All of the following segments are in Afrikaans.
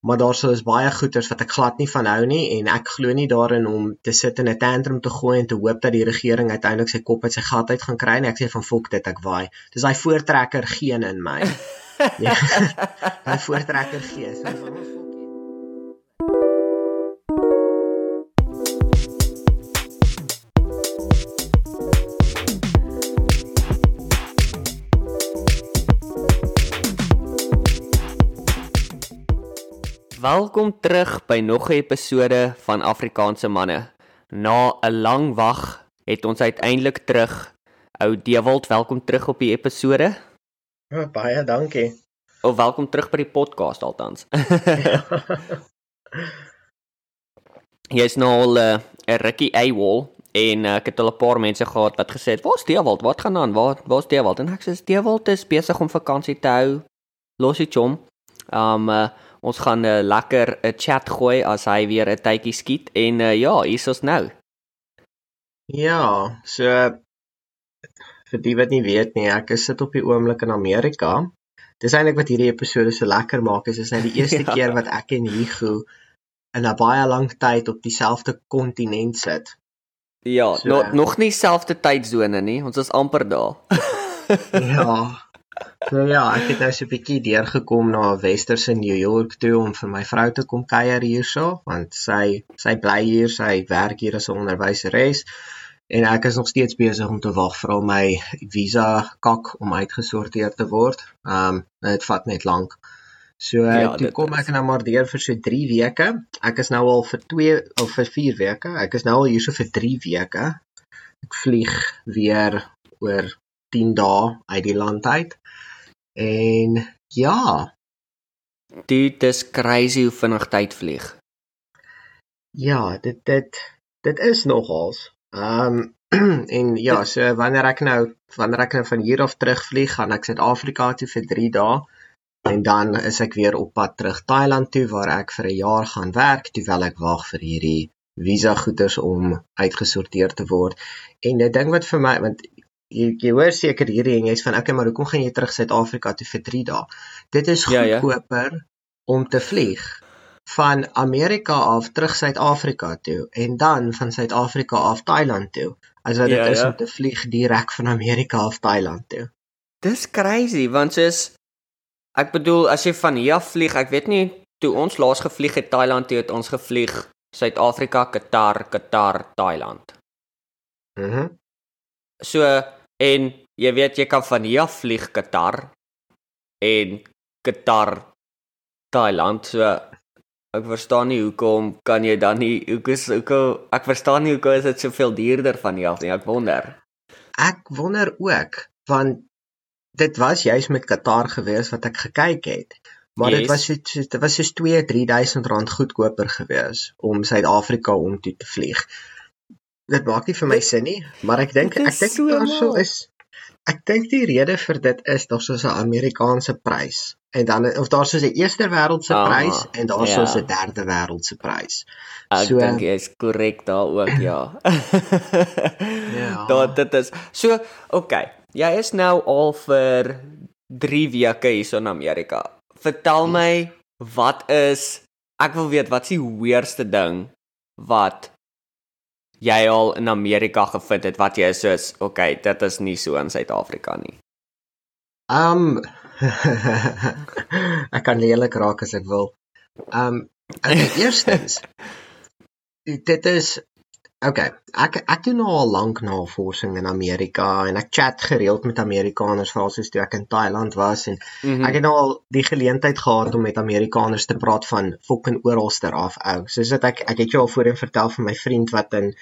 maar daar sou is baie goeters wat ek glad nie van hou nie en ek glo nie daarin om te sit in 'n tantrum te gooi en te hoop dat die regering uiteindelik sy kop uit sy gat uit gaan kry en ek sê van fok dit ek waai. Dis daai voortrekker geen in my. Ja. Daai voortrekker gees. Welkom terug by nog 'n episode van Afrikaanse manne. Na 'n lang wag het ons uiteindelik terug. Ou Dewald, welkom terug op die episode. Ja, baie dankie. Of welkom terug by die podcast althans. Jy's nou al eh, 'n uh, rukkie AWOL en uh, ek het al 'n paar mense gehad wat gesê het, "Waar's Dewald? Wat gaan aan? Waar waar's Dewald?" En ek sê, "Dewald is besig om vakansie te hou. Los dit hom." Um uh, Ons gaan 'n uh, eh, lekker 'n uh, chat gooi as hy weer 'n tydjie skiet en uh, ja, hier is ons nou. Ja, so vir die wat nie weet nie, ek is sit op die oomblik in Amerika. Dis eintlik wat hierdie episode so lekker maak is, is nou die eerste ja. keer wat ek en Hugo in 'n baie lang tyd op dieselfde kontinent sit. Ja, so, no, nog nie selfde tydsone nie. Ons is amper daar. ja. So ja, ek het nou so 'n bietjie deurgekom na Westerse New York toe om vir my vrou te kom kuier hierso, want sy sy bly hier, sy werk hier as 'n onderwyseres en ek is nog steeds besig om te wag vir al my visa kak om uitgesorteer te word. Um dit vat net lank. So ja, toe kom ek nou maar deur vir so 3 weke. Ek is nou al vir 2 of vir 4 weke. Ek is nou al hierso vir 3 weke. Ek vlieg weer oor 10 dae uit die land uit. En ja, dit is crazy hoe vinnig tyd vlieg. Ja, dit dit dit is nogals. Ehm um, en ja, so wanneer ek nou wanneer ek nou van hier af terugvlieg, gaan ek Suid-Afrika toe vir 3 dae en dan is ek weer op pad terug Thailand toe waar ek vir 'n jaar gaan werk terwyl ek wag vir hierdie visa goeders om uitgesorteer te word. En 'n ding wat vir my want jy, jy hoor seker hierdie en jy's van okay maar hoekom gaan jy terug Suid-Afrika toe vir 3 dae? Dit is goedkoper ja, ja. om te vlieg van Amerika af terug Suid-Afrika toe en dan van Suid-Afrika af Thailand toe as wat dit ja, is ja. om te vlieg direk van Amerika af Thailand toe. Dis crazy want soos ek bedoel as jy van hier af vlieg, ek weet nie toe ons laas gevlieg het Thailand toe het ons gevlieg Suid-Afrika, Qatar, Qatar, Thailand. Mhm. Mm so En jy weet jy kan van hier af vlieg Qatar en Qatar Thailand. So ek verstaan nie hoekom kan jy dan nie hoekom hoekom ek verstaan nie hoekom is dit soveel duurder van hier af nie. Ek wonder. Ek wonder ook want dit was juis met Qatar gewees wat ek gekyk het. Maar yes. dit was so dit was so 2 3000 rand goedkoper gewees om Suid-Afrika om toe te vlieg dit maak nie vir my sin nie, maar ek dink ek dink so daar sou is ek dink die rede vir dit is daar sou 'n Amerikaanse prys en dan of daar sou 'n eerste wêreldse ah, prys en daar sou 'n ja. derde wêreldse prys. Ek so, dink jy is korrek daar ook ja. ja. Daar dit is. So, okay. Jy is nou al vir 3 weke hier in Amerika. Vertel my wat is ek wil weet wat is die weerste ding wat jy al in Amerika gevind het wat jy soos okay, dit is nie so in Suid-Afrika nie. Um ek kan lelik raak as ek wil. Um eerstens dit is okay, ek ek doen nou al lank navorsing in Amerika en ek chat gereeld met Amerikaners veral soos toe ek in Thailand was en mm -hmm. ek het nou al die geleentheid gehad om met Amerikaners te praat van fucking oralster af ou. Soos dit ek ek het jou al voorheen vertel van my vriend wat in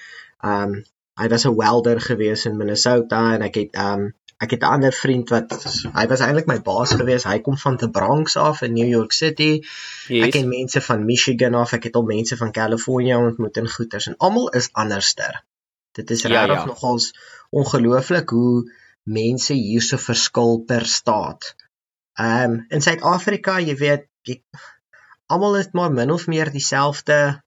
um hy was 'n welder gewees in Minnesota en ek het um ek het 'n ander vriend wat hy was eintlik my baas gewees. Hy kom van the Bronx af in New York City. Yes. Ek ken mense van Michigan af. Ek het al mense van California ontmoet en goeters en almal is anderster. Dit is ja, regtig ja. nogals ongelooflik hoe mense hierso verskil per staat. Um in Suid-Afrika, jy weet, jy, almal is maar min of meer dieselfde.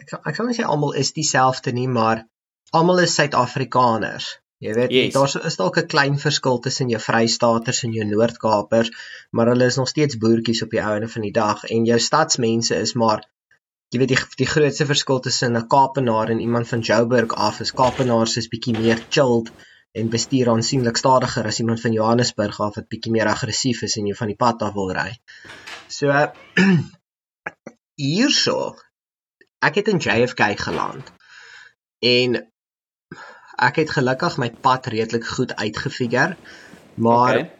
Ek ek sal nie sê almal is dieselfde nie, maar almal is Suid-Afrikaners Jy weet, Yes. daar's is dalk 'n klein verskil tussen jou Vrystaaters en jou Noord-Kapers, maar hulle is nog steeds boertjies op die einde van die dag en jou stadsmense is maar jy weet die die grootste verskil tussen 'n Kaapenaar en iemand van Joburg af is Kaapenaars is bietjie meer chilled en bestuur aansienlik stadiger as iemand van Johannesburg af wat bietjie meer aggressief is en jy van die pad af wil ry. So hierso ek het in JFK geland en ek het gelukkig my pad redelik goed uitgefigure maar okay.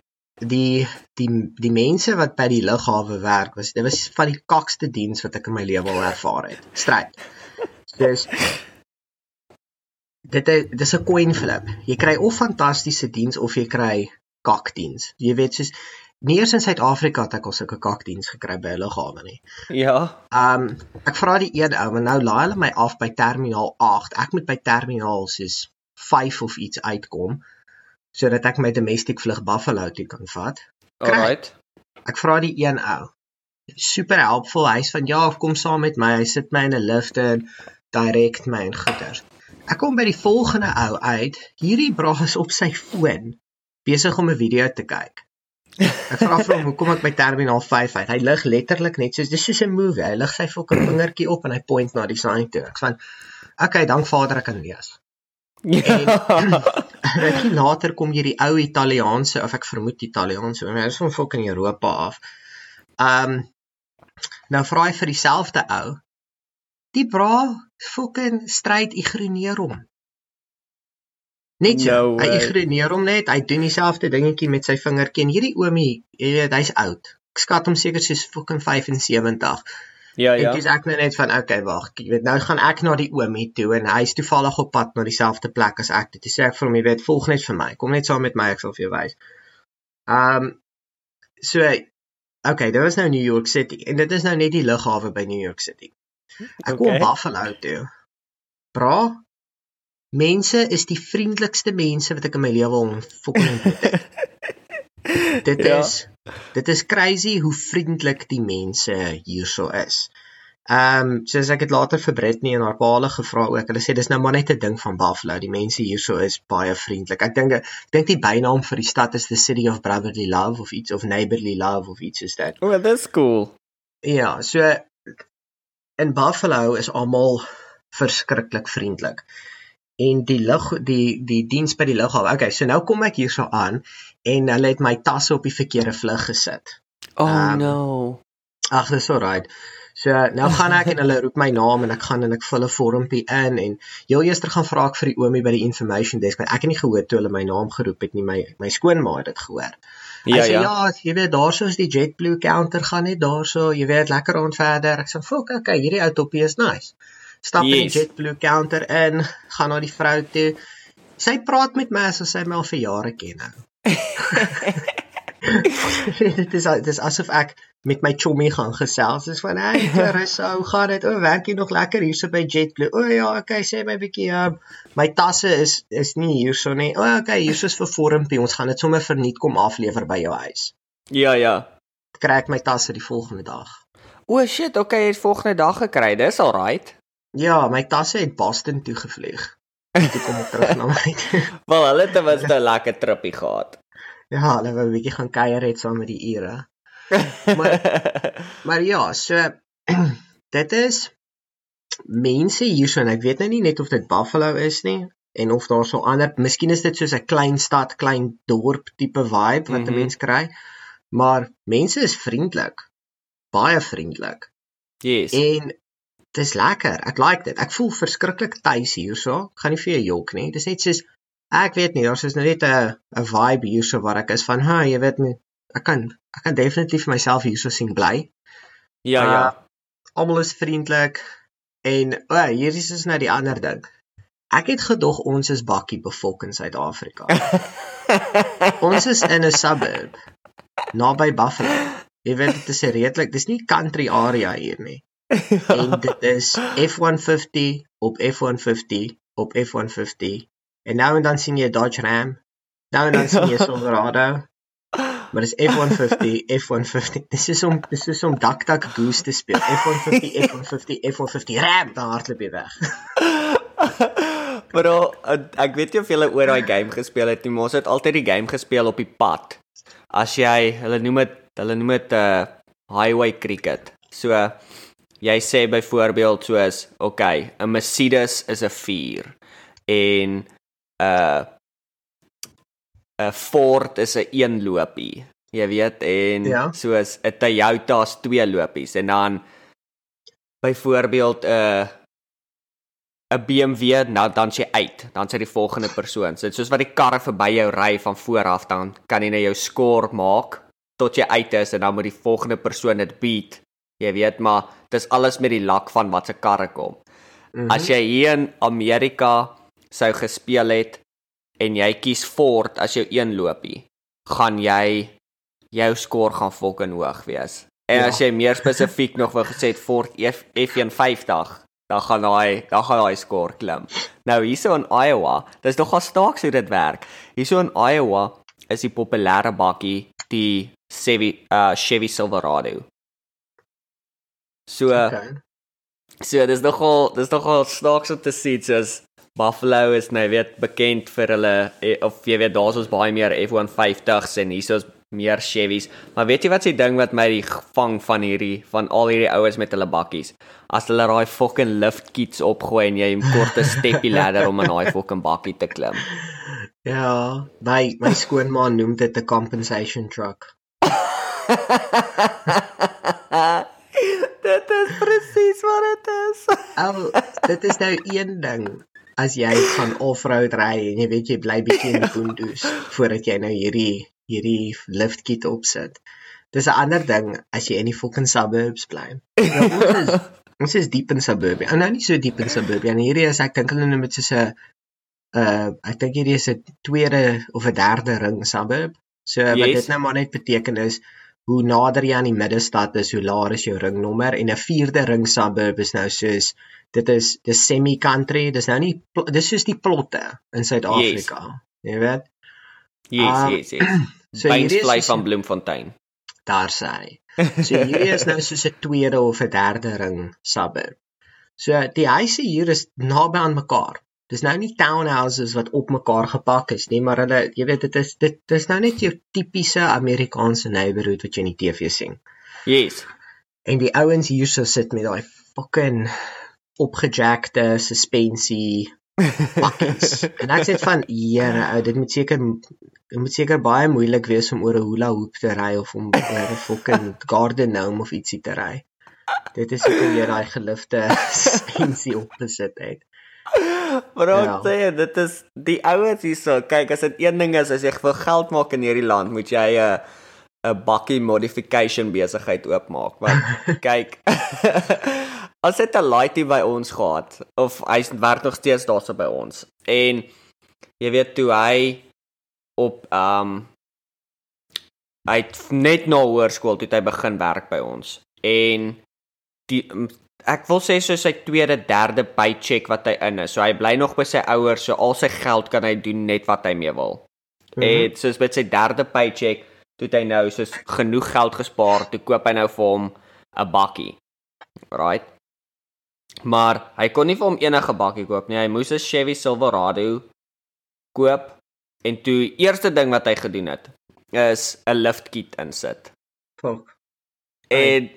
die die die mense wat by die lughawe werk was dit was van die kakste diens wat ek in my lewe al ervaar het stryd dis dit is dis 'n coin flip jy kry of fantastiese diens of jy kry kakdiens jy weet soos nie eers in Suid-Afrika het ek al sulke kakdiens gekry by 'n lughawe nie Ja. Ehm um, ek vra die een ou, want nou laai hulle my af by terminaal 8. Ek moet by terminaal soos 5 of iets uitkom sodat ek my domestic vlug Buffalo toe kan vat. Kry. Alright. Ek vra die een ou. Super helpful. Hy's van ja, kom saam met my. Hy sit my in 'n lift en direk my en goeders. Ek kom by die volgende ou uit. Hierdie bra is op sy foon besig om 'n video te kyk. Ek vra vir hom hoekom ek by terminaal 5 uit. Hy lig letterlik net soos dis soos 'n movie. Hy lig sy fucking vingertjie op en hy point na die sign toe. Ek van okay, dank Vader ek kan lees. Ja. Rukkie later kom jy die ou Italiaanse of ek vermoed Italiaanse, maar hy is van fucking Europa af. Um nou vra hy vir dieselfde ou. Die bra fucking stryd ignoreer hom. Net so, No hy way. ignoreer hom net. Hy doen dieselfde dingetjie met sy vingertjie en hierdie oomie, jy weet, hy's oud. Ek skat hom seker soos fucking 75. Ja, En ja. dis ek nou net van okay, wag. Jy weet nou gaan ek na die oomie toe en hy's toevallig op pad na dieselfde plek as ek. Dit sê ek vir hom, jy weet, volg net vir my. Kom net saam met my, ek sal vir jou wys. Um so okay, dit was nou New York City en dit is nou net die lughawe by New York City. Ek kom Okay. Buffalo toe. Bra, mense is die vriendelikste mense wat ek in my lewe al ontmoet het. Dit Ja. is dit is crazy hoe vriendelik die mense hierso is. Ehm um, soos ek het later vir Britney en haar pa hulle gevra ook. Hulle sê dis nou maar net 'n ding van Buffalo. Die mense hierso is baie vriendelik. Ek dink ek dink die bynaam vir die stad is the city of brotherly love of iets of neighborly love of iets is dit. Oh, dis cool. Ja, so in Buffalo is almal verskriklik vriendelik. En die lug die die diens by die lughawe. Okay, so nou kom ek hierso aan en hulle het my tasse op die verkeerde vlug gesit. Oh Um, no. Ag, dis alright. So nou gaan ek en hulle roep my naam en ek gaan en ek vul 'n vormpie in en heel eers gaan vra ek vir die oomie by die information desk want ek het nie gehoor toe hulle my naam geroep het nie. My my skoonma het dit gehoor. Hy Ja, sê ja. ja, jy weet daarso is die JetBlue counter gaan net daarso, jy weet lekker rond verder. Ek sê, "Fok, okay, hierdie ou toppie is nice." Stap in Yes. die JetBlue counter in, gaan na die vrou toe. Sy praat met my asof sy my al vir jare ken nou. Dit is dit is asof ek met my chommy gaan gesels. Dis van, "Hey, Clarissa, hoe gaan dit? O, oh, werk jy nog lekker hierso by JetBlue?" O oh, ja, okay, sê my bietjie, um, my tasse is is nie hierso nie. O, oh, okay, hierso is vir vormpie. Ons gaan dit sommer verniet kom aflewer by jou huis. Ja, ja. Kry ek my tasse die volgende dag. O oh, shit, okay, jy het volgende dag gekry. Dis alright. Ja, my tasse het Boston toe gevlieg. Toe kom ek terug na my. Wel, hulle het minste 'n lekker trippie gehad. ja, hulle wou 'n bietjie gaan kuier het saam met die ure. Maar ja, so dit is mense hierso en ek weet nou nie net of dit Buffalo is nie en of daar so ander, miskien is dit soos 'n klein stad, klein dorp tipe vibe wat 'n Mhm. mens kry. Maar mense is vriendelik. Baie vriendelik. yes. En dis lekker. Ek like dit. Ek voel verskriklik tuis hierso. Gaan nie vir jou jok nie. Dis net soos ek weet nie, daar's nou net 'n 'n vibe hierso waar ek is van, "Ha, jy weet nie, ek kan ek kan definitief myself hierso sien bly." Ja, ja. Uh, Almal is vriendelik en o, oh, hier is is nou die ander ding. Ek het gedog ons is bakkie bevolk in Suid-Afrika. ons is in 'n suburb naby Buffalo. Jy weet dit is redelik, dis nie country area hier nie. En dit is F150 op F150 op F150 en nou en dan sien jy 'n Dodge Ram. Nou en dan sien jy 'n Silverado. Maar dis F150, F150. Dis is om dis is om Duck Duck Goose te speel. F150, F150, F150 Ram, dan hardloop jy weg. Maar ek weet nie of jy oor daai game gespeel het nie, maar ons het altyd die game gespeel op die pad. As jy, hulle noem dit, hulle noem dit 'n uh, highway cricket. So jy sê byvoorbeeld soos, okay, 'n Mercedes is 'n 4 en 'n uh, 'n Ford is 'n 1 lopie. Jy weet en ja. soos 'n Toyota se 2 lopies en dan byvoorbeeld 'n uh, 'n BMW nou dan sy uit, dan sy die volgende persoon. So soos wat die karre verby jou ry van voor af dan kan jy nou jou score maak tot jy uit is en dan moet die volgende persoon dit beat. Jy weet maar dis alles met die lak van wat se karre kom. Mm -hmm. As jy hier in Amerika sou gespeel het en jy kies Ford as jou een lopie, gaan jy jou score gaan fucking hoog wees. En ja. as jy meer spesifiek nog wou gesê Ford F F150, dan gaan daai dan gaan daai score klim. Nou hierso in Iowa, dis nogal staaks hoe dit werk. Hierso in Iowa is die populêre bakkie die Chevy uh Chevy Silverado. So okay. So dis nogal dis nogal snaaks om te sien soos Buffalo is nou weet bekend vir hulle eh, of jy weet daar's ons baie meer F150s en hierso's meer Chevys. Maar weet jy wat se ding wat my die vang van hierdie van al hierdie ouens met hulle bakkies. As hulle daai fucking lift kits opgooi en jy 'n korte steppie ladder om in daai fucking bakkie te klim. Ja, my my skoonma noem dit 'n compensation truck. dit is presies wat dit is. Al dit is nou een ding as jy gaan off-road ry en jy weet jy bly bietjie in die boondoes voordat jy nou hierdie hierdie lift kit opsit. Dis 'n ander ding as jy in die fucking suburbs bly. Nou, ons is ons is diep in suburbia. En nou nie so diep in suburbia nie. Hierdie is ek dink hulle noem dit soos 'n uh ek dink hierdie is 'n tweede of 'n derde ring suburb. So yes. wat dit nou maar net beteken is hoe nader jy aan die middestad is, hoe laer is jou ringnommer en 'n vierde ring suburb is nou soos dit is dis semi country, dis nou nie dis soos die plotte in Suid-Afrika. Yes. Jy weet? Yes, um, yes, yes. So Beinsvlei van Bloemfontein. Daar sê hy. So hierdie is nou soos 'n tweede of 'n derde ring suburb. So die huise hier is naby aan mekaar. Dis nou nie townhouses wat op mekaar gepak is nie, maar hulle, jy weet, dit is dit dis nou net jou tipiese Amerikaanse neighborhood wat jy in die TV sien. Yes. En die ouens hier so sit met daai fucking opgejackte suspensie bakkies. en ek sê van, "Here, ou, dit moet seker dit moet seker baie moeilik wees om oor 'n hula hoop te ry of om oor 'n fucking garden gnome of ietsie te ry." Dit is seker jy daai gelifte suspensie opgesit het. Maar ook ja. sê dit is die ouens hierso. Kyk, as dit een ding is as jy wil geld maak in hierdie land, moet jy 'n 'n bakkie modification besigheid oopmaak. Want kyk, as dit 'n laaitie by ons gehad of hy werk nog steeds daarso by ons. En jy weet toe hy op ehm um, hy het net na hoërskool toe hy begin werk by ons. En die ek wil sê so sy tweede, derde paycheck wat hy in is. So hy bly nog by sy ouers, so al sy geld kan hy doen net wat hy mee wil. Mm -hmm. En soos met sy derde paycheck, toe hy nou soos genoeg geld gespaar, toe koop hy nou vir hom 'n bakkie. Right? Maar hy kon nie vir hom enige bakkie koop nie. Hy moes 'n Chevy Silverado koop en toe eerste ding wat hy gedoen het is 'n lift kit insit. Fuck. En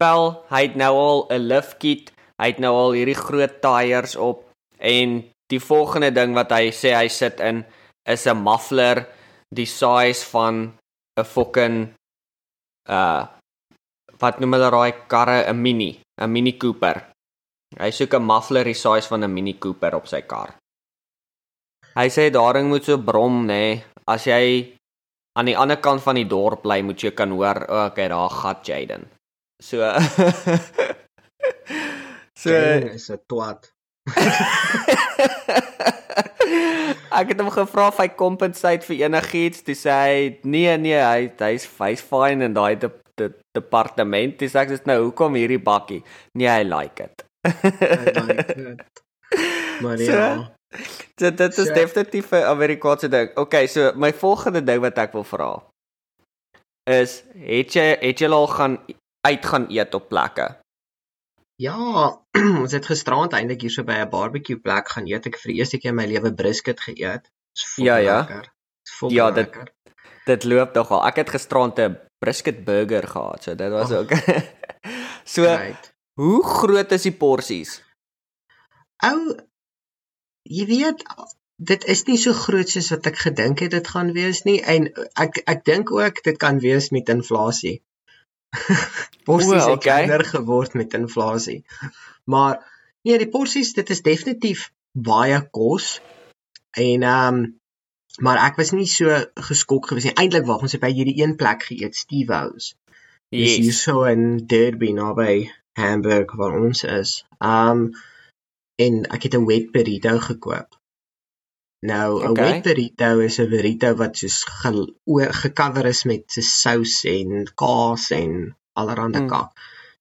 pel, hy het nou al 'n lift kit, hy het nou al hierdie groot tyres op en die volgende ding wat hy sê hy sit in is 'n muffler die size van 'n fucking uh wat noem hulle daai karre 'n mini, 'n mini Cooper. Hy soek 'n muffler die size van 'n mini Cooper op sy kar. Hy sê daarin moet so brom nê, nee. as jy aan die ander kant van die dorp bly, moet jy kan hoor, oh, okay, daar gat Jaden. So So is 'n twat. ek het hom gevra of hy compensate vir enigiets, dis hy nee nee, hy hy's hy's fine in daai de, de, departement. Dis ek sê nou hoekom hierdie bakkie? Nee, hy like it. Maar ja. So, dit is so, definitief 'n Amerikaanse ding. Okay, so my volgende ding wat ek wil vra is het jy het jy al gaan uit gaan eet op plekke. Ja, ons het gisterand eintlik hier so by 'n barbecue plek gaan eet. Ek vir die eerste keer in my lewe brisket geëet. Dis vol Ja, ja. lekker. Dis vol Ja, dit- lekker. Dit loop tog al. Ek het gisterand 'n brisket burger gehad, so dit was Oh. ook. so, Right. hoe groot is die porsies? Ou jy weet dit is nie so groot soos wat ek gedink het dit gaan wees nie en ek ek dink ook dit kan wees met inflasie. porsies O, het okay. kleiner geword met inflasie. Maar nee, die porsies dit is definitief baie kos. En ehm um, maar ek was nie so geskok gewees nie. Eintlik wag ons het by hierdie een plek geëet, Steve House. Dis hier Yes. so in Derby naby Hamburg waar ons is. Um en ek het 'n wet burrito gekoop. Nou 'n Okay. wet burrito is 'n burrito wat soos ge- gecover is met so sous en kaas en allerlei Mm. kak.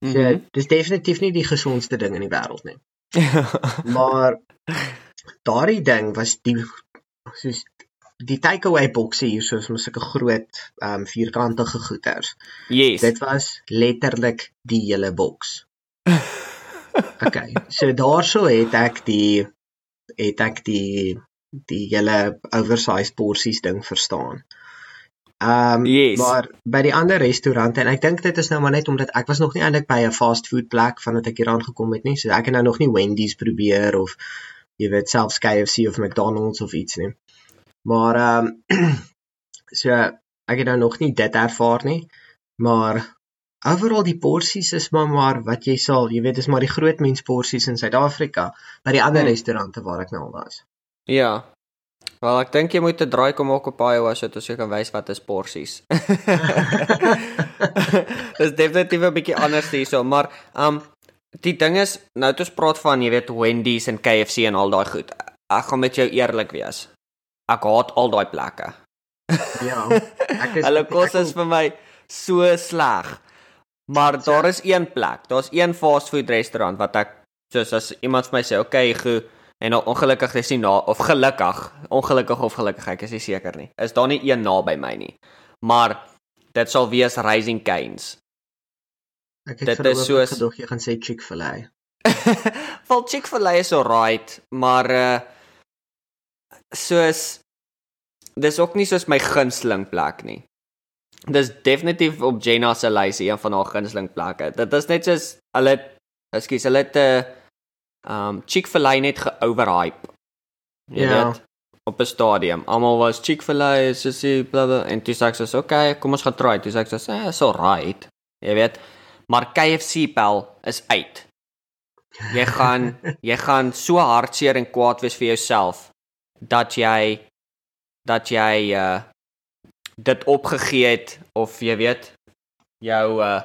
So Mhm. dis definitief nie die gesondste ding in die wêreld nie. Maar daardie ding was die soos die takeaway bokse hier soos mos sulke groot um vierkantige goeders. yes. Dit was letterlik die hele boks. Okay, so daarso het ek die het ek die die hele oversized porsies ding verstaan. Ehm um, Yes. maar by die ander restaurante en ek dink dit is nou maar net omdat ek was nog nie eintlik by 'n fast food plek vandat ek hier aangekom het nie. So ek het nou nog nie Wendy's probeer of jy weet selfs KFC of McDonald's of iets nie. Maar ehm um, so ek het nou nog nie dit ervaar nie. Maar overal die porsies is maar maar wat jy sal, jy weet, is maar die groot mens porsies in Suid-Afrika by die ander Hmm. restaurante waar ek nou al was. Ja. Wel, ek dink jy moet 'n draai kom maak op Iowa sodat ons jou kan wys wat is porsies. Dis definitief 'n bietjie anders hierso, maar um die ding is nou het ons praat van, jy weet, Wendy's en KFC en al daai goed. Ek gaan met jou eerlik wees. Ek haat al daai plekke. Ja. Ek is Hulle kos is vir my so sleg. Maar daar is een plek. Daar's een fast food restaurant wat ek soos as iemand vir my sê, "Oké, okay, goed." En nou ongelukkig is nie na of gelukkig, ongelukkig of gelukkig, ek is nie seker nie. Is daar nie een naby my nie. Maar dit sal wees Rising Canes. ek het dit is soos- gedog jy gaan sê Chick-fil-A. Val Chick-fil-A is alright, maar uh soos dis ook nie soos my gunsteling plek nie. Dis definitief op Jenna se lysie een van haar gunsteling plekke. Dit is net soos hulle ekskuus, hulle het 'n uh, um Chick-fil-A net ge-overhype. Jy Ja. weet op 'n stadium. Almal was Chick-fil-A is soos die bla bla en toe sê ek soos okay, kom ons gaan try. Toe sê ek soos eh, is alright. Jy weet, maar KFC pel is uit. Jy gaan jy gaan so hartseer en kwaad wees vir jouself dat jy dat jy uh dit opgegee het of jy weet jou uh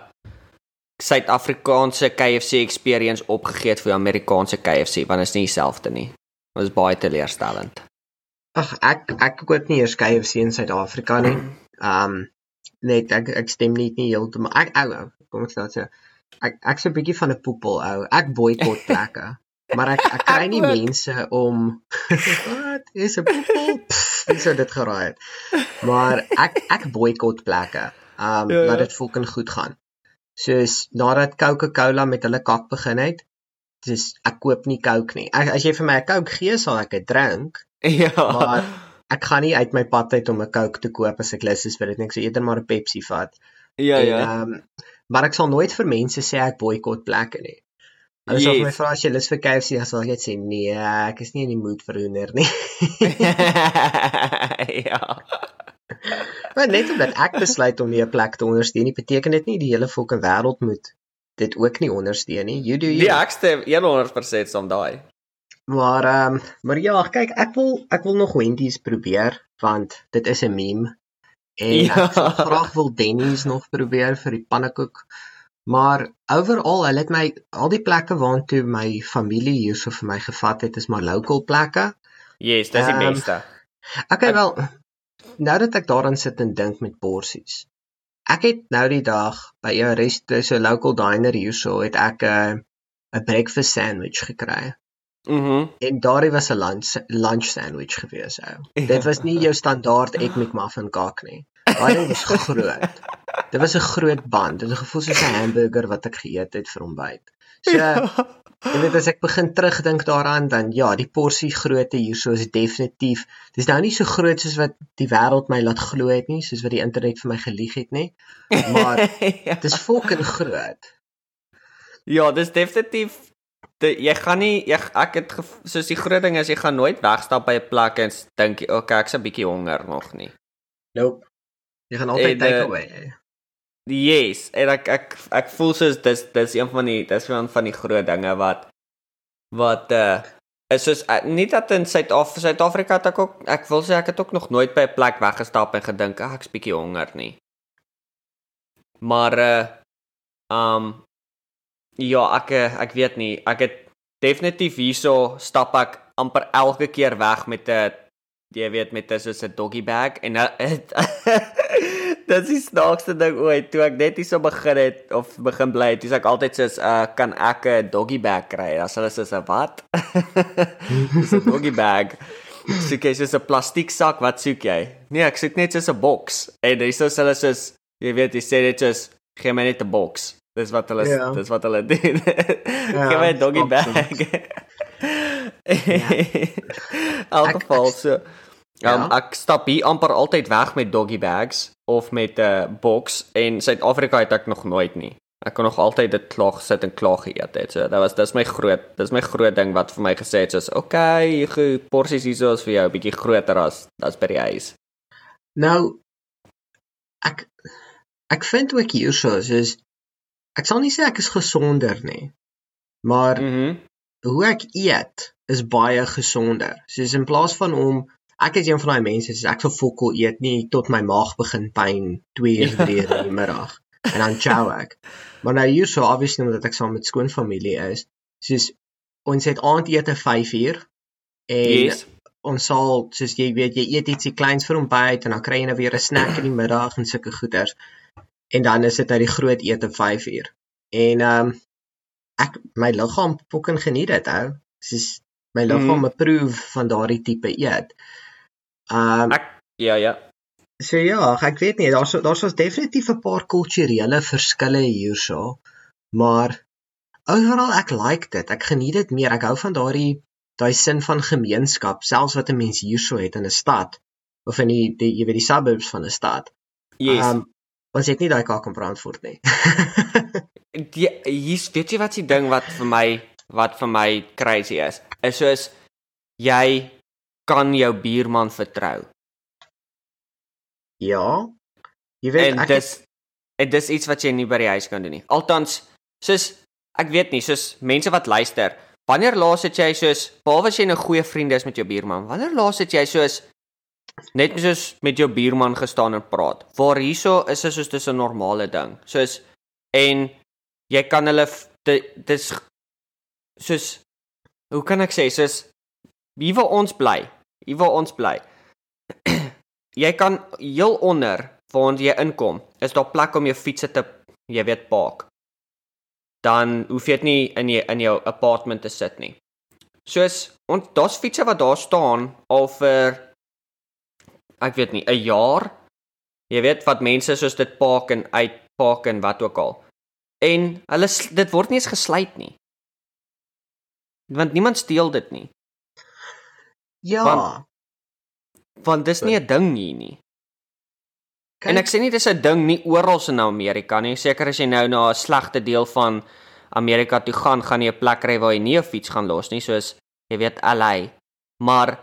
Suid-Afrikaanse KFC experience opgegee het vir Amerikaanse KFC want dit is nie dieselfde nie. Dit is baie teleurstellend. Ag ek ek koop nie eers KFC in Suid-Afrika nie. Um net ek ek stem nie nie heeltemal. Ek ou kom ek sê so. Ek ek's 'n bietjie van 'n poepel ou. Ek boikot plekke. Maar ek ek kry nie Ek mense om wat is 'n poepel? Wie sou dit geraai het? Maar ek ek boikot plekke. Um Ja, ja. laat dit fucking goed gaan. Soos nadat Coca-Cola met hulle kak begin het, dis ek koop nie Coke nie. Ek, as jy vir my 'n Coke gee, sal ek dit drink. Ja. Maar ek gaan nie uit my pad uit om 'n Coke te koop as ek lus is vir dit nie. Ek sou eerder maar 'n Pepsi vat. ja En, ja. ehm maar ek sal nooit vir mense sê ek boikot plekke nie. Hulle sal my vra as jy lus vir KFC, dan sal ek net sê nee, ek is nie in die mood vir hoender nie. ja. maar net omdat ek besluit om nie 'n plek te ondersteun nie, beteken dit nie die hele fucking wêreld moet dit ook nie ondersteun nie. You do you. Die ek stem 100% saam daai. Maar ehm um, maar ja, kyk, ek wil ek wil nog Wendy's probeer want dit is 'n meme. En Ja. ek sal graag wil Denny's nog probeer vir die pannekoek. Maar overall, hulle het my al die plekke waartoe my familie hierso vir my gevat het, is maar local plekke. Yes, dis die Ehm, beste. Okay, Ek- wel, nou dat ek daaraan sit en dink met porsies. Ek het nou die dag by 'n rest, dis 'n local diner hierso, het ek 'n 'n breakfast sandwich gekry. Mhm. En daardie was 'n lunch lunch sandwich gewees ou. Dit was nie jou standaard egg McMuffin kaak nie. Daai ding was groot. dit was 'n groot band. Dit het gevoel soos 'n hamburger wat ek geëet het vir ontbyt. So Jy weet as ek begin terugdink daaraan dan ja, die porsie grootte hierso is definitief. Dis nou nie so groot soos wat die wêreld my laat glo het nie, soos wat die internet vir my gelieg het nie. Maar ja. dis fucking groot. ja, dis definitief die, jy gaan nie jy, ek het gev- soos die groot ding is jy gaan nooit wegstap by 'n plek en dink jy, okay, ek's 'n bietjie honger nog nie. Nope. Jy gaan altyd eh, take away. hê. Yes, en ek ek ek voel soos dis dis een van die dis een van die groot dinge wat wat uh is soos uh, nie dat in Suid-Afrika Suid-Afrika het ek ook ek wil sê ek het ook nog nooit by 'n plek weggestap en gedink ag ek's bietjie honger nie. Maar uh um ja, ek ek weet nie, ek het definitief hierso stap ek amper elke keer weg met 'n jy weet met 'n soos 'n doggy bag en uh, het, dit is die snaakste ding ooit toe ek net hierso begin het of begin bly het, dis ek altyd soos uh kan ek 'n doggy bag kry? As hulle soos 'n wat? Dis 'n doggy bag. Soek jy soos 'n plastiek sak, wat soek jy? Nee, ek soek net soos 'n boks. En dis soos hulle soos jy weet, jy sê dit soos gee my net 'n boks. Dis wat hulle Ja. dis wat hulle doen. gee my 'n doggy bag. In elk geval ek- so Um, Ja. ek stap hier amper altyd weg met doggy bags of met 'n uh, boks en Suid-Afrika het ek nog nooit nie. Ek kon nog altyd dit klaar sit en klaar geëet het. So dit was dis my groot dis my groot ding wat vir my gesê het soos okay, hier porsies hierso is vir jou 'n bietjie groter as as by die huis. Nou ek ek vind ook hierso is ek sal nie sê ek is gesonder nie. Maar. Mm hoe ek eet is baie gesonder. Soos in plaas van om ek is een van daai mense soos ek sal fokol eet nie tot my maag begin pyn 2 uur 3 uur in die middag en dan chow ek. Maar nou hierso obviously omdat ek saam met skoonfamilie is, soos ons het aandete 5 uur en Yes. ons sal soos jy weet jy eet ietsie kleins vir ontbyt en dan kry jy nou weer 'n snack in die middag en sulke goeders. En dan is dit nou die groot ete 5 uur. En ehm um, ek my liggaam fucking geniet dit ou. Soos my liggaam Mhm. approve van daardie tipe eet. Ehm um, Ek ja ja. so ja, ek weet nie, daar's daar's was definitief 'n paar kulturele verskille hierso. Maar overal ek like dit. Ek geniet dit meer. Ek hou van daardie daai sin van gemeenskap, selfs wat 'n mens hierso het in 'n stad of in die, die jy weet die suburbs van 'n stad. Yes. Ehm, ons het nie daai kak in Brandfort nie. die hier's weet jy wat die ding wat vir my wat vir my crazy is. Is soos jy kan jou buurman vertrou. ja. Jy weet en ek dis en dis iets wat jy nie by die huis kan doen nie. Althans, soos ek weet nie, soos mense wat luister, wanneer laas het jy soos behalwe as jy 'n goeie vriend is met jou buurman, wanneer laas het jy soos net soos met jou buurman gestaan en praat? Waar hierso is dit soos dis 'n normale ding. Soos en jy kan hulle dis soos hoe kan ek sê soos hier waar ons bly, hier waar ons bly. jy kan heel onder waar ons jy inkom, is daar plek om jou fietsse te jy weet park. Dan hoef jy dit nie in jy in jou apartment te sit nie. Soos ons daar's fietsse wat daar staan al vir ek weet nie 'n jaar. Jy weet wat mense soos dit park en uitpark en wat ook al. En hulle dit word nie eens gesluit nie. Want niemand steel dit nie. Ja. want- Want dis nie 'n ding hier nie. En ek sê nie dis 'n ding nie oral in Amerika nie. Seker as jy nou na 'n slegte deel van Amerika toe gaan, gaan jy 'n plek kry waar jy nie 'n fiets gaan los nie, soos jy weet LA. Maar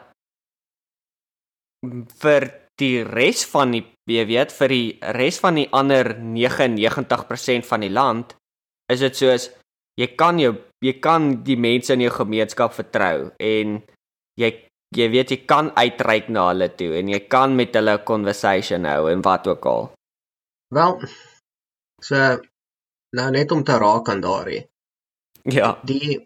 vir die res van die jy weet vir die res van die ander 99% van die land is dit soos jy kan jou jy kan die mense in jou gemeenskap vertrou en jy jy weet jy kan uitreik na hulle toe en jy kan met hulle 'n conversation hou en wat ook al. Wel so nou net om te raak aan daardie. Ja. Die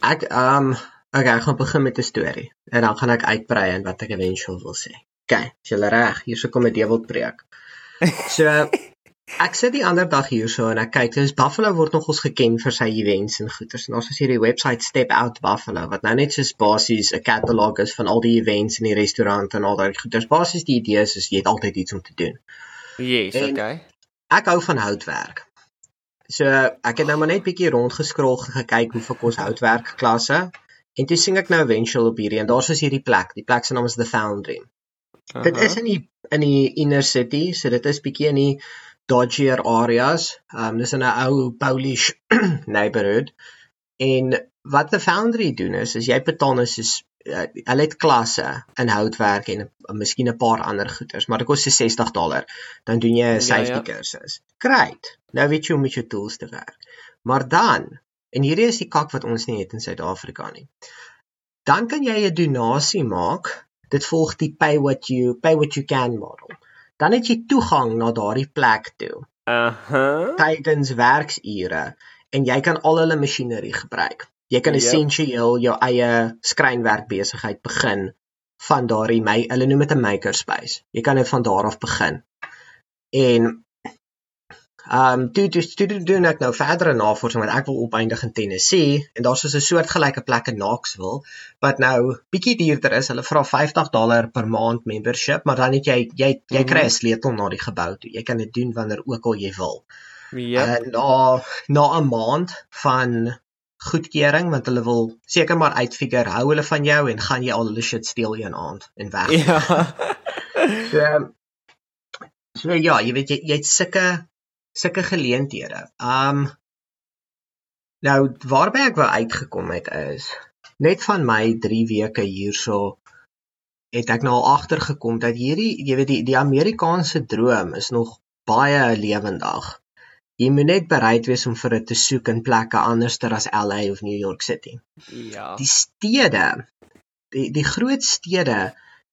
ek ehm um, okay, ek gaan begin met 'n storie en dan gaan ek uitbrei in wat ek eventueel wil sê. Okay, is jy reg? Hierso kom 'n devilpreek. So ek sit die ander dag hierso en ek kyk, dis Buffalo word nogals geken vir sy events en goeders. En ons is hierdie webwerf Step Out Buffalo wat nou net soos basies 'n katalog is van al die events in die restaurant en al daai goeders. Basies die idee is, is jy het altyd iets om te doen. Yes, En- okay. ek hou van houtwerk. So ek het nou maar net bietjie rondgeskrol gekyk hoe vir kos houtwerk klasse en toe sien ek nou eventueel op hierdie en daar's is hierdie plek. Die plek se naam is The Foundry. Uh -huh. Dit is in die in die inner city, so dit is bietjie in die dodgier areas. Um dis in 'n ou Polish neighborhood. En wat The Foundry doen is, is jy betaal net soos uh, hulle het klasse in houtwerk en uh, miskien 'n paar ander goeders, maar dit kos se 60 dollar. Dan doen jy 'n safety ja, ja. kursus. Great. Nou weet jy hoe om met jou tools te werk. Maar dan, en hierdie is die kak wat ons nie het in Suid-Afrika nie. Dan kan jy 'n donasie maak. Dit volg die pay what you pay what you can model. Dan het jy toegang na daardie plek toe. Uh-huh. Tydens werksure en jy kan al hulle masjinerie gebruik. Jy kan yep. Ja. essensieel jou eie skrynwerk besigheid begin van daardie my hulle noem dit 'n makerspace. Jy kan dit van daar af begin. En ehm um, toe toe toe doen ek nou verdere navorsing want ek wil opeindig in Tennessee en daar's so 'n soortgelyke plek in Knoxville wat nou bietjie duurder is. Hulle vra 50 dollar per maand membership, maar dan het jy jy jy kry 'n mhm. sleutel na die gebou toe. Jy kan dit doen wanneer ook al jy wil. Ja. Yep. Na na 'n maand van goedkeuring want hulle wil seker maar uitfigure hou hulle van jou en gaan jy al hulle shit steel een aand en weg. Ja. so, so ja, jy weet jy jy het sulke sulke geleenthede. Um nou waarby ek wou uitgekom het is net van my 3 weke hierso het ek nou agtergekom dat hierdie jy weet die die Amerikaanse droom is nog baie lewendig jy moet net bereid wees om vir dit te soek in plekke anderster as LA of New York City. Ja. Die stede, die die groot stede,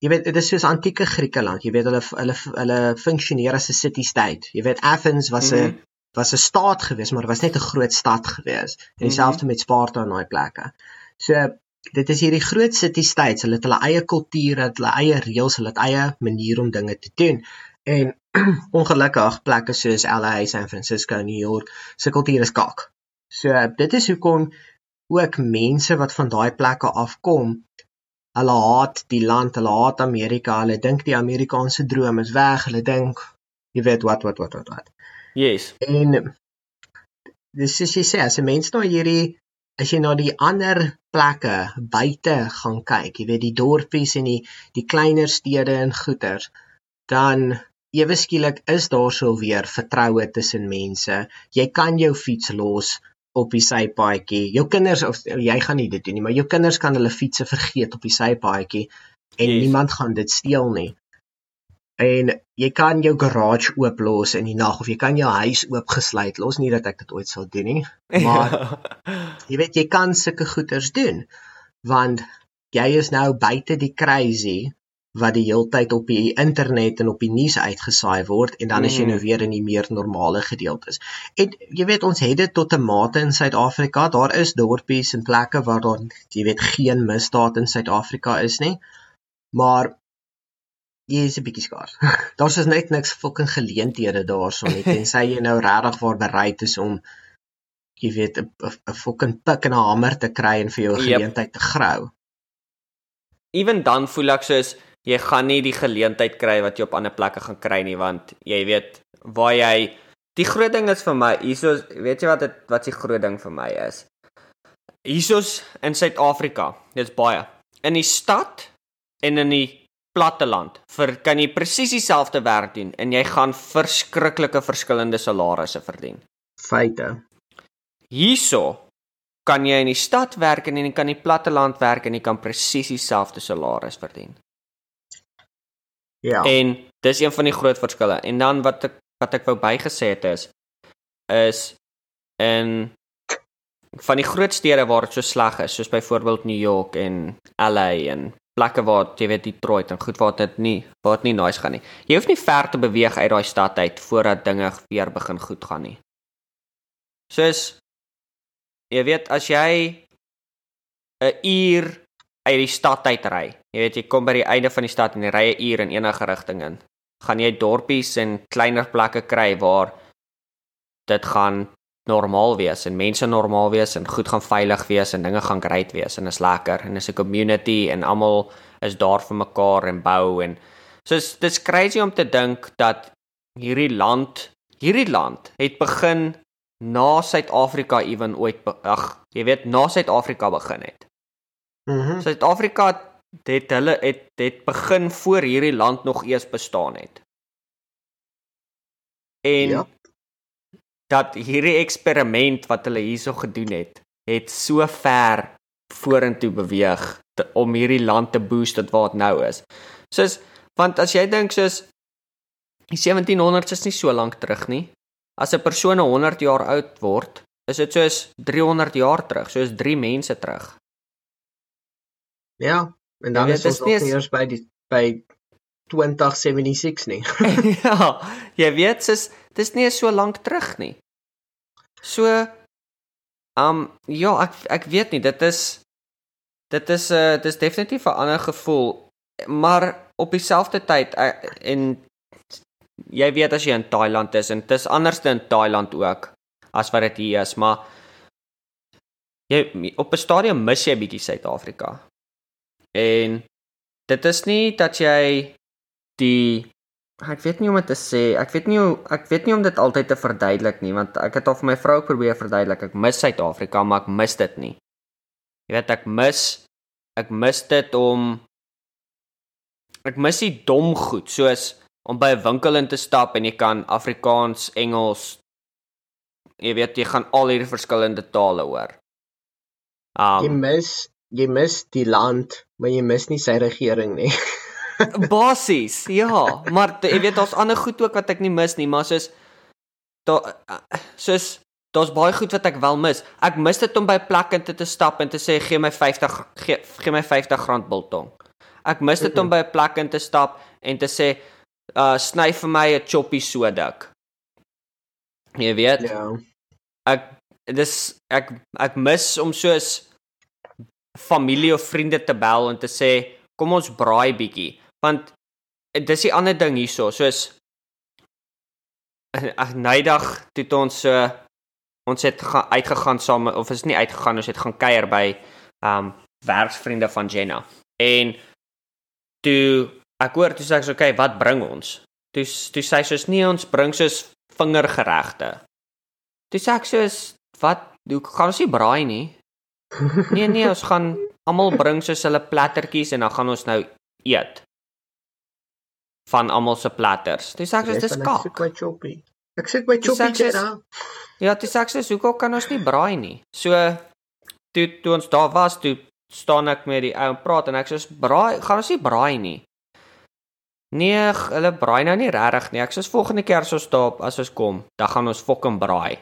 jy weet dit is soos antieke Griekeland. Jy weet hulle hulle hulle funksioneer as 'n city state. Jy weet Athens was 'n mm -hmm. was 'n staat gewees, maar was net 'n groot stad gewees. En dieselfde mm -hmm. met Sparta en daai plekke. So dit is hierdie groot city states. Hulle het hulle eie kultuur, hulle eie reëls, hulle eie manier om dinge te doen. En ongelukkig plekke soos LA, San Francisco, New York, se kultuur is kak. So dit is hoekom ook mense wat van daai plekke afkom, hulle haat die land, hulle haat Amerika, hulle dink die Amerikaanse droom is weg, hulle dink jy weet wat wat wat wat wat. Yes. En dis is jy sê as 'n mens nou hierdie as jy na die ander plekke buite gaan kyk, jy weet die dorpies en die die kleiner stede en goeters, dan ewe skielik is daar sou weer vertroue tussen mense. Jy kan jou fiets los op die sypaadjie. Jou kinders of jy gaan nie dit doen nie, maar jou kinders kan hulle fietses vergeet op die sypaadjie en yes. niemand gaan dit steel nie. En jy kan jou garage oop los in die nag of jy kan jou huis oopgesluit los, nie dat ek dit ooit sal doen nie. Maar jy weet jy kan sulke goeders doen want jy is nou buite die crazy wat die heeltyd op die internet en op die nuus uitgesaai word en dan is jy nou mm. weer in die meer normale gedeeltes. En jy weet ons het dit tot 'n mate in Suid-Afrika. Daar is dorpies en plekke waar daar jy weet geen misdaad in Suid-Afrika is nie. Maar jy is 'n bietjie skaars. Daar's is net niks fucking geleenthede daarson nie tensy jy nou regtig waar bereid is om jy weet 'n fucking pik en 'n hamer te kry en vir jou geleentheid yep. te grou. Ewen dan voel ek soos jy gaan nie die geleentheid kry wat jy op ander plekke gaan kry nie want jy weet waar jy die groot ding is vir my hierso weet jy wat dit wat die groot ding vir my is? Hierso's in Suid-Afrika dit's baie. In die stad en in die platteland vir kan jy presies dieselfde werk doen en jy gaan verskriklike verskillende salarisse verdien. Feite. Hierso kan jy in die stad werk en jy kan in die platteland werk en jy kan presies dieselfde salaris verdien Ja. En dis een van die groot verskille. En dan wat ek wat ek wou bygesê het is is in van die groot stede waar dit so sleg is, soos byvoorbeeld New York en LA en plekke waar jy weet Detroit en goed waar dit nie waar dit nie nice gaan nie. Jy hoef nie ver te beweeg uit daai stad uit voordat dinge weer begin goed gaan nie. Soos jy weet as jy 'n uur uit die stad uit ry. Jy weet jy kom by die einde van die stad en ry 'n uur in enige rigting in. Gaan jy dorpies en kleiner plekke kry waar dit gaan normaal wees en mense normaal wees en goed gaan veilig wees en dinge gaan great wees en is lekker en is 'n community en almal is daar vir mekaar en bou en so dis dis crazy om te dink dat hierdie land hierdie land het begin na Suid-Afrika ewen ooit ag, jy weet na Suid-Afrika begin het. Mhm. Mm Suid-Afrika het hulle het het begin voor hierdie land nog eers bestaan het. En Ja. dat hierdie eksperiment wat hulle hierso gedoen het, het so ver vorentoe beweeg te, om hierdie land te boost tot waar dit nou is. Soos want as jy dink soos die 1700s is nie so lank terug nie. As 'n persoon 100 jaar oud word, is dit soos 300 jaar terug, soos 3 mense terug. Ja, en dan Ja, is ons nog nie eers by die by 2076 nie. ja, jy weet, dis dis nie so lank terug nie. So um ja, ek ek weet nie, dit is dit is 'n uh, dis definitief 'n ander gevoel, maar op dieselfde tyd uh, en jy weet as jy in Thailand is en dit is anders in Thailand ook as wat dit hier is, maar jy op 'n stadium mis jy bietjie Suid-Afrika. En dit is nie dat jy die ek weet nie hoe om dit te sê. Ek weet nie hoe ek weet nie om dit altyd te verduidelik nie, want ek het al vir my vrou probeer verduidelik. Ek mis Suid-Afrika, maar ek mis dit nie. Jy weet ek mis ek mis dit om ek mis die dom goed, soos om by 'n winkel in te stap en jy kan Afrikaans, Engels jy weet jy gaan al hierdie verskillende tale hoor. jy Um mis jy mis die land, maar jy mis nie sy regering nie. Basies, ja, maar jy weet daar's ander goed ook wat ek nie mis nie, maar soos daar soos daar's baie goed wat ek wel mis. Ek mis dit om by plekke te te stap en te sê gee my 50 gee, gee my 50 rand biltong. Ek mis dit om by 'n plek in te stap en te sê uh sny vir my 'n choppie so dik. Jy weet, ja. ek dis ek ek mis om soos familie of vriende te bel en te sê kom ons braai bietjie. Want dis die ander ding hierso soos ag nydag toe het ons so ons het gaan, uitgegaan saam of is nie uitgegaan ons het gaan kuier by um werksvriende van Jenna. En toe ek hoor toe sê ek so okay wat bring ons? Toe toe sê sy soos nee ons bring soos vingergeregte. Toe sê ek soos wat? Hoe gaan ons nie braai nie nee nee ons gaan almal bring soos hulle plattertjies en dan gaan ons nou eet van almal se platters. Dis sê ek Jy dis van, Ek kak. by Choppy. Ek by Dis ek Choppy. Ja, dis sê ek soos hoekom kan ons nie braai nie? So toe toe ons daar was, toe staan ek met die ou en praat en ek soos braai, gaan ons nie braai nie. Nee, hulle braai nou nie regtig nie. Ek soos volgende keer as ons daar as ons kom, dan gaan ons fucking braai.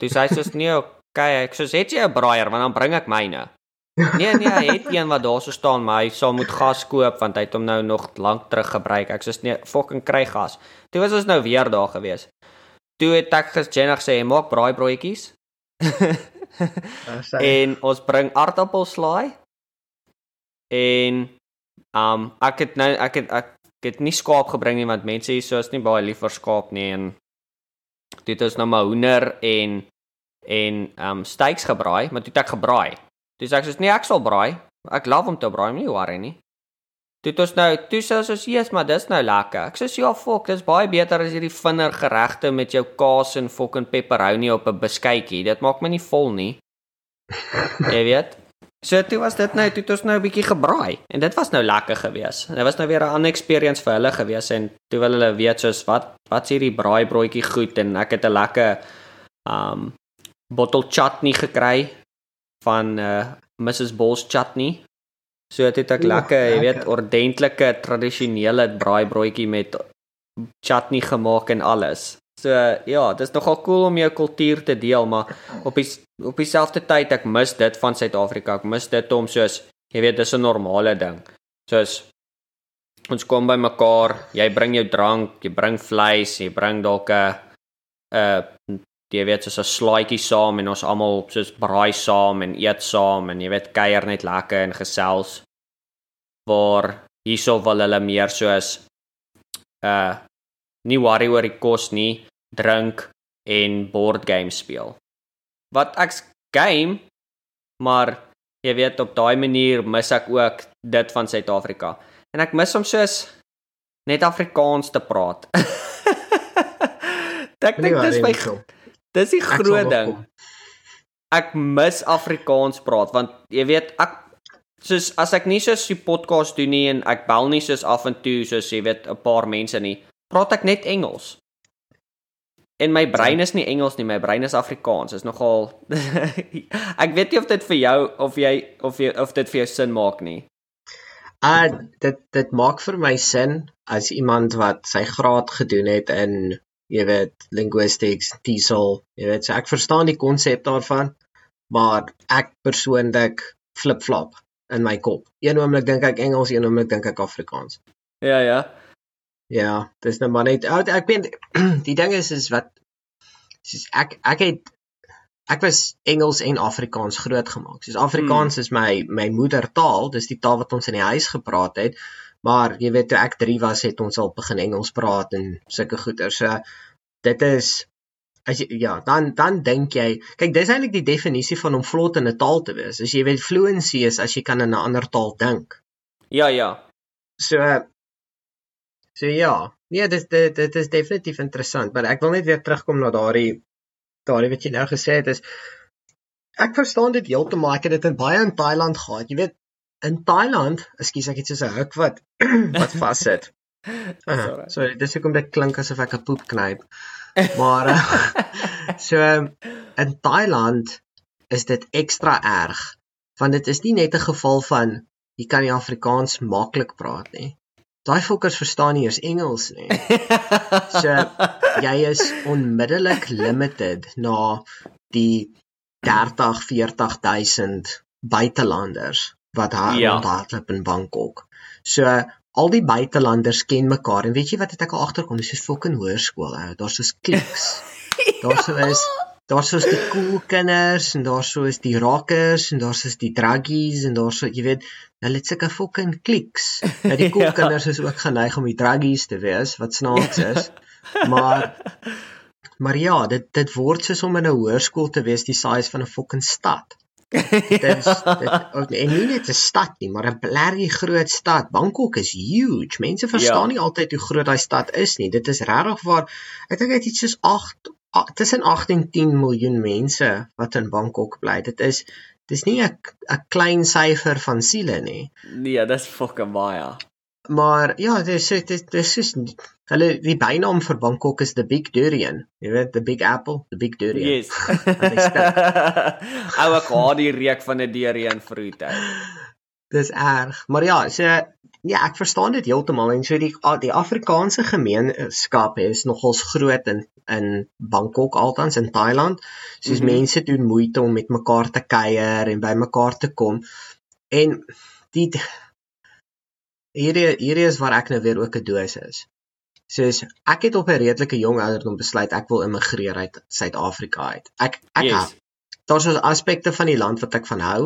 Toe sê hy soos nee, okay, ek soos het jy 'n braaier want dan bring ek myne. Nee nee, hy het een wat daar so staan, maar hy sal moet gas koop want hy het hom nou nog lank terug gebruik. Ek soos nee, fucking kry gas. Toe was ons nou weer daar gewees. Toe het ek gesê maak braaibroodjies Daar sê hy. en ons bring aardappelslaai. En um ek het nou ek het ek, ek het nie skaap gebring nie want mense hier so is nie baie lief vir skaap nie en dit is nou maar hoender en en um steaks gebraai, maar toe het ek gebraai. Toe sê ek soos nee, ek sal braai. Ek love om te braai, nie worry nie. Toe het ons nou toe sê ons soos yes, maar dis nou lekker. Ek sê ja, fok, dis baie beter as hierdie vinder geregte met jou kaas en fucking pepperoni op 'n beskuitjie. Dit maak my nie vol nie. Jy weet. So toe was dit nou, toe het ons nou 'n bietjie gebraai en dit was nou lekker geweest. Dit was nou weer 'n ander experience vir hulle geweest en toe wil hulle weet soos wat wat's hierdie braaibroodjie goed en ek het 'n lekker um bottle chutney gekry van uh Mrs Bulls chutney. So dit het ek Oeh, lekker, jy weet, ordentlike tradisionele braaibroodjie met chutney gemaak en alles. So ja, dit is nogal cool om jou kultuur te deel, maar op die op dieselfde tyd ek mis dit van Suid-Afrika. Ek mis dit om soos jy weet, dis 'n normale ding. Soos ons kom by mekaar, jy bring jou drank, jy bring vleis, jy bring dalk 'n 'n jy weet soos 'n slaaitjie saam en ons almal soos braai saam en eet saam en jy weet kuier net lekker en gesels. Waar hierso wil hulle meer soos uh nie worry oor die kos nie, drink en board games speel. Wat ek's game, maar jy weet op daai manier mis ek ook dit van Suid-Afrika. En ek mis om soos net Afrikaans te praat. ek dink dis my dis die groot ding. Ek mis Afrikaans praat want jy weet ek soos as ek nie soos die podcast doen nie en ek bel nie soos af en toe soos jy weet 'n paar mense nie, praat ek net Engels. En my brein is nie Engels nie, my brein is Afrikaans. Is nogal Ek weet nie of dit vir jou of jy of jy of dit vir jou sin maak nie. Uh dit dit maak vir my sin as iemand wat sy graad gedoen het in jy weet linguistics, TESOL, jy weet, so ek verstaan die konsep daarvan, maar ek persoonlik flip-flop in my kop. Een oomblik dink ek Engels, een oomblik dink ek Afrikaans. Ja, ja. Ja, dis nou maar net ek weet die ding is is wat soos ek ek het ek was Engels en Afrikaans grootgemaak. Soos Afrikaans hmm. is my my moedertaal, dis die taal wat ons in die huis gepraat het. Maar jy weet toe ek 3 was het ons al begin Engels praat en sulke goeie. So dit is as jy ja, dan dan dink jy, kyk dis eintlik die definisie van om vlot in 'n taal te wees. As jy weet fluency is as jy kan in 'n ander taal dink. Ja, ja. So so ja, nee, dit dit dit is definitief interessant, maar ek wil net weer terugkom na daardie daardie wat jy nou gesê het is ek verstaan dit heeltemal. Ek het dit in baie in Thailand gehad. Jy weet in Thailand, ekskuus ek het soos 'n huk wat wat vassit. Uh, so dis hoekom dit klink asof ek 'n poep knyp. Maar uh, so in Thailand is dit ekstra erg want dit is nie net 'n geval van jy kan nie Afrikaans maklik praat nie. Daai fokkers verstaan nie eers Engels nie. So jy is onmiddellik limited na die 30 40000 buitelanders wat haar ja. hardloop in Bangkok. So al die buitelanders ken mekaar en weet jy wat het ek al agterkom dis 'n fucking hoërskool ou daar's soos kliks daar sou is daar sou is die cool kinders en daar sou is die rockers en daar sou is die druggies en daar sou jy weet hulle het sulke fucking kliks nou die cool ja. kinders is ook geneig om die druggies te wees wat snaaks is maar maar ja dit dit word soos om in 'n hoërskool te wees die size van 'n fucking stad dit is dit en nie net 'n stad nie, maar 'n blerrie groot stad. Bangkok is huge. Mense verstaan ja. nie altyd hoe groot daai stad is nie. Dit is regtig waar ek dink dit is soos 8 tussen 8 en 10 miljoen mense wat in Bangkok bly. Dit is dis nie 'n 'n klein syfer van siele nie. Nee, dis fucking baie. Maar ja, dis dis dis is hulle die bynaam vir Bangkok is the Big Durian. Jy weet, the Big Apple, the Big Durian. Yes. Ou ek haat die reuk van 'n durian fruit uit. Dis erg. Maar ja, so ja, ek verstaan dit heeltemal en so die die Afrikaanse gemeenskap is nogals groot in in Bangkok altans in Thailand. Soos mm -hmm. mense doen moeite om met mekaar te kuier en by mekaar te kom. En die hierdie hierdie is waar ek nou weer ook 'n doos is. Soos ek het op 'n redelike jong ouderdom besluit ek wil immigreer uit Suid-Afrika uit. Ek ek yes. daar's so aspekte van die land wat ek van hou,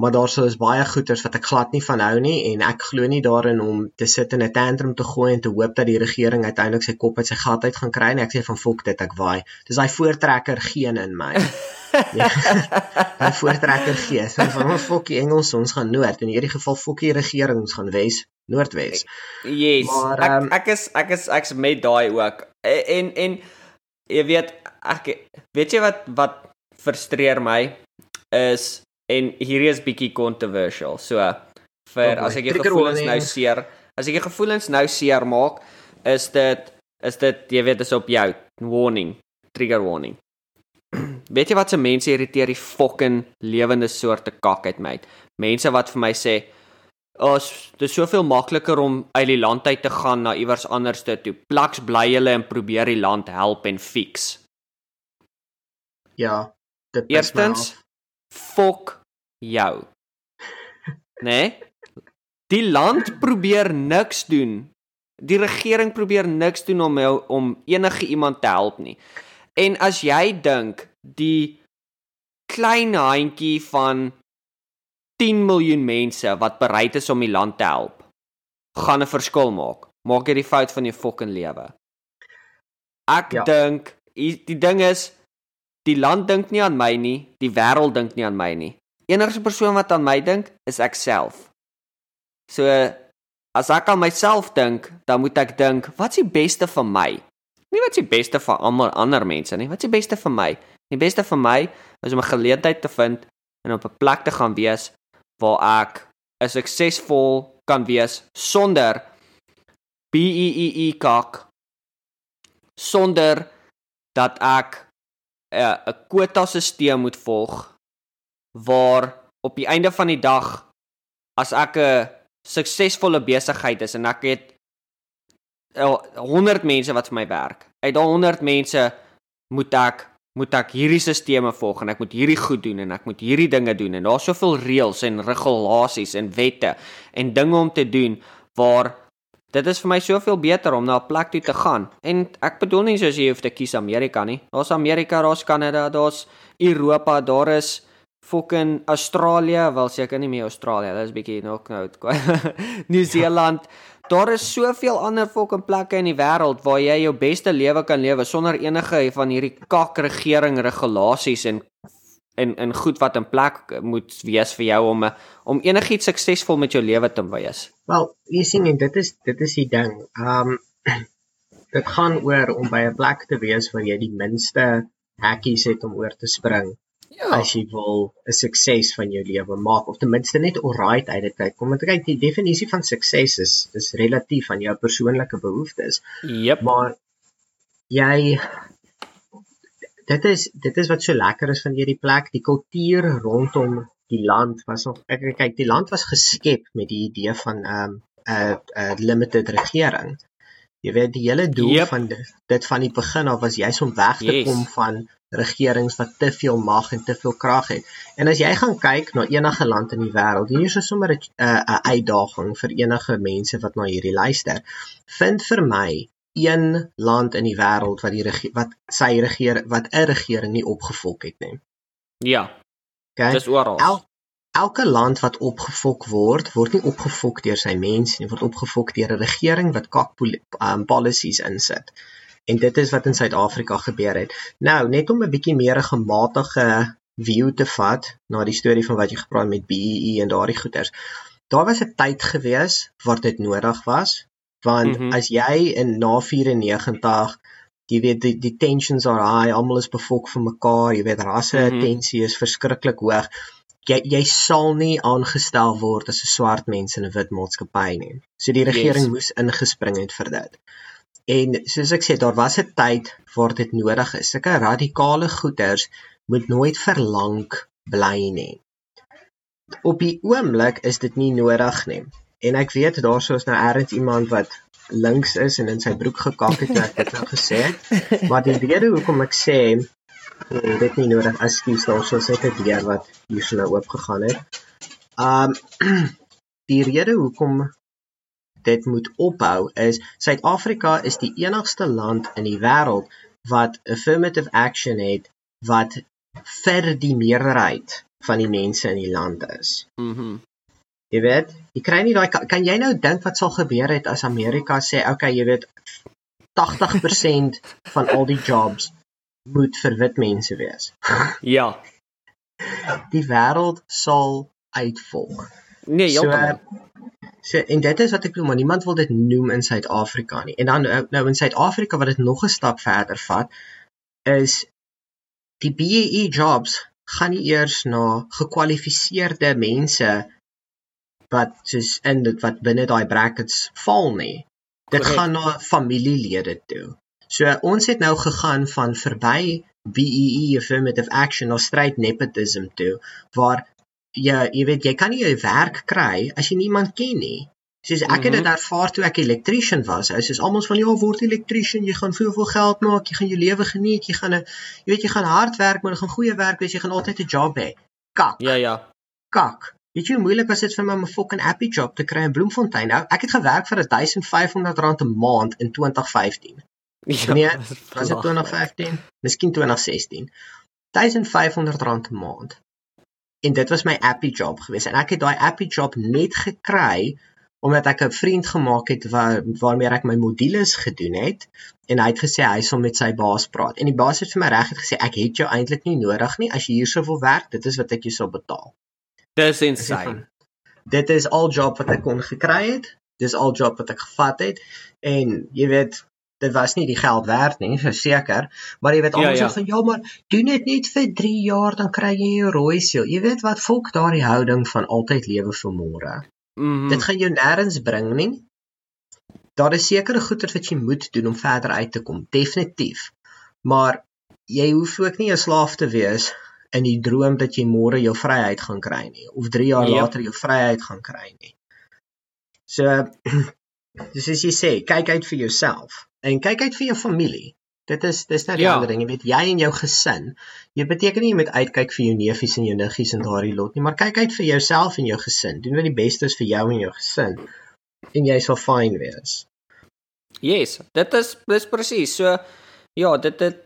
maar daar sou is baie goeters wat ek glad nie van hou nie en ek glo nie daarin om te sit in 'n tantrum te gooi en te hoop dat die regering uiteindelik sy kop uit sy gat uit gaan kry en ek sê van fok dit ek waai. Dis daai voortrekker geen in my. Ja. Daai voortrekker gees van fokkie Engels ons gaan noord in hierdie geval fokkie regering ons gaan wes noordwes. Yes. Maar, um, ek ehm, ek is ek is ek's met daai ook. En en jy weet ek weet jy wat wat frustreer my is en hierdie is bietjie controversial. So vir oh as ek jou gevoelens nou seer, as ek jou gevoelens nou seer maak, is dit is dit jy weet is op jou warning, trigger warning. weet jy wat se mense irriteer die fucking lewende soorte kak uit my. Mense wat vir my sê Ons dis soveel makliker om uit die land uit te gaan na iewers anders toe. Plaks bly hulle en probeer die land help en fix. Ja, dit is Eerstens fok jou. Nee? Die land probeer niks doen. Die regering probeer niks doen om jou, om enige iemand te help nie. En as jy dink die klein handjie van 10 miljoen mense wat bereid is om die land te help, gaan 'n verskil maak. Maak jy die fout van jou fucking lewe. Ek ja. dink die ding is die land dink nie aan my nie, die wêreld dink nie aan my nie enigste persoon wat aan my dink is ek self. So as ek aan myself dink, dan moet ek dink, wat's die beste vir my? Nie wat is die beste vir almal ander mense nie. Wat is die beste vir my? Die beste vir my is om 'n geleentheid te vind en op 'n plek te gaan wees waar ek suksesvol kan wees sonder B E E E kak sonder dat ek 'n uh, 'n kwota stelsel moet volg waar op die einde van die dag as ek 'n suksesvolle besigheid is en ek het 100 mense wat vir my werk. Uit daai 100 mense moet ek moet ek hierdie stelsels volg en ek moet hierdie goed doen en ek moet hierdie dinge doen en daar's soveel reëls en regulasies en wette en dinge om te doen waar dit is vir my soveel beter om na 'n plek toe te gaan. En ek bedoel nie soos jy hoef te kies Amerika nie. Daar's Amerika, daar's Kanada, daar's Europa, daar is fucking Australië, wel seker nie meer Australië, dit is bietjie nog nou. New Zealand. Daar is soveel ander fucking plekke in die wêreld waar jy jou beste lewe kan lewe sonder enige van hierdie kak regering regulasies en en en goed wat in plek moet wees vir jou om om enigiets suksesvol met jou lewe te wees. Wel, jy sien en dit is dit is die ding. Ehm um, dit gaan oor om by 'n plek te wees waar jy die minste hekkies het om oor te spring ja. as jy wil 'n sukses van jou lewe maak of ten minste net alright uit dit kyk. Kom want kyk die definisie van sukses is is relatief aan jou persoonlike behoeftes. Jep. Maar jy dit is dit is wat so lekker is van hierdie plek, die kultuur rondom die land was nog ek kyk die land was geskep met die idee van 'n um, 'n 'n limited regering. Jy weet die hele doel yep. van dit, dit van die begin af was juis om weg te yes. kom van regerings wat te veel mag en te veel krag het. En as jy gaan kyk na enige land in die wêreld, hier is sommer 'n 'n uitdaging vir enige mense wat na hierdie luister. Vind vir my een land in die wêreld wat die wat sy regeer wat 'n regering nie opgefok het nie. Ja. Okay. Dis oral. El elke land wat opgefok word, word nie opgefok deur sy mense nie, word opgefok deur 'n regering wat kak um, policies insit. En dit is wat in Suid-Afrika gebeur het. Nou, net om 'n bietjie meer 'n gematige view te vat na die storie van wat jy gepraat met BEE e en daardie goeters. Daar was 'n tyd gewees waar dit nodig was, want mm -hmm. as jy in na 94 jy weet die die tensions are high, almal is bevolk vir mekaar, jy weet rasse mm -hmm. tensie is verskriklik hoog. Jy jy sal nie aangestel word as 'n swart mens in 'n wit maatskappy nie. So die regering yes. moes ingespring het vir dit. En soos ek sê, daar was 'n tyd waar dit nodig is. Sulke radikale goeters moet nooit verlang bly nie. Op die oomblik is dit nie nodig nie. En ek weet daarso is nou ergens iemand wat links is en in sy broek gekak het wat dit nou gesê het. Maar die rede hoekom ek sê nee, dit nie nodig is, skuis daarso sê dit deur wat hier so nou oop gegaan het. Um die rede hoekom dit moet ophou is Suid-Afrika is die enigste land in die wêreld wat affirmative action het wat vir die meerderheid van die mense in die land is. Mhm. Mm jy weet, jy kry nie daai kan jy nou dink wat sal gebeur het as Amerika sê okay, jy weet 80% van al die jobs moet vir wit mense wees. ja. Die wêreld sal uitvolk. Nee, heeltemal. So, So en dit is wat ek bedoel, maar niemand wil dit noem in Suid-Afrika nie. En dan nou, nou in Suid-Afrika wat dit nog 'n stap verder vat is die BEE jobs gaan nie eers na gekwalifiseerde mense wat soos in dit wat binne daai brackets val nie. Dit Correct. gaan na familielede toe. So ons het nou gegaan van verby BEE affirmative action na straight nepotism toe waar ja, jy weet jy kan nie 'n werk kry as jy niemand ken nie. Soos ek het dit mhm. ervaar toe ek electrician was. Hy sê almal van jou word electrician, jy gaan veel veel geld maak, jy gaan jou lewe geniet, jy gaan 'n jy weet jy gaan hard werk, maar jy gaan goeie werk wees, jy gaan altyd 'n job hê. Kak. Ja ja. Kak. Weet jy hoe moeilik was dit vir my om 'n fucking happy job te kry in Bloemfontein? Nou, ek het gewerk vir 1500 rand 'n maand in 2015. Ja, nee, was dit 2015? Miskien 2016. 1500 rand 'n maand. En dit was my appy job geweest. En ek het daai appy job net gekry omdat ek 'n vriend gemaak het waar waarmee ek my modules gedoen het. En hy het gesê hy sal met sy baas praat. En die baas het vir my reg gesê ek het jou eintlik nie nodig nie. As jy hierso wil werk dit is wat ek jou sal betaal. Dis insane. Dit is al job wat ek kon gekry het. Dis al job wat ek gevat het. En jy weet dit was nie die geld werd nie, verseker, maar jy weet almal Ja, ja. sê van ja, maar doen dit net vir 3 jaar dan kry jy jou rooi seël. Jy weet wat volk daardie houding van altyd lewe vir môre. Mhm. Dit gaan jou nêrens bring nie. Daar is sekere goeie wat jy moet doen om verder uit te kom, definitief. Maar jy hoef ook nie 'n slaaf te wees in die droom dat jy môre jou vryheid gaan kry nie of 3 jaar Ja. later jou vryheid gaan kry nie. So dis as jy sê, kyk uit vir jouself en kyk uit vir jou familie. Dit is dis nou die Ja. ander ding, jy weet jy en jou gesin. Jy beteken nie jy moet uitkyk vir jou neefies en jou niggies en daardie lot nie, maar kyk uit vir jouself en jou gesin. Doen wat die beste is vir jou en jou gesin en jy sal fyn wees. Yes, dit is dis presies. So ja, dit dit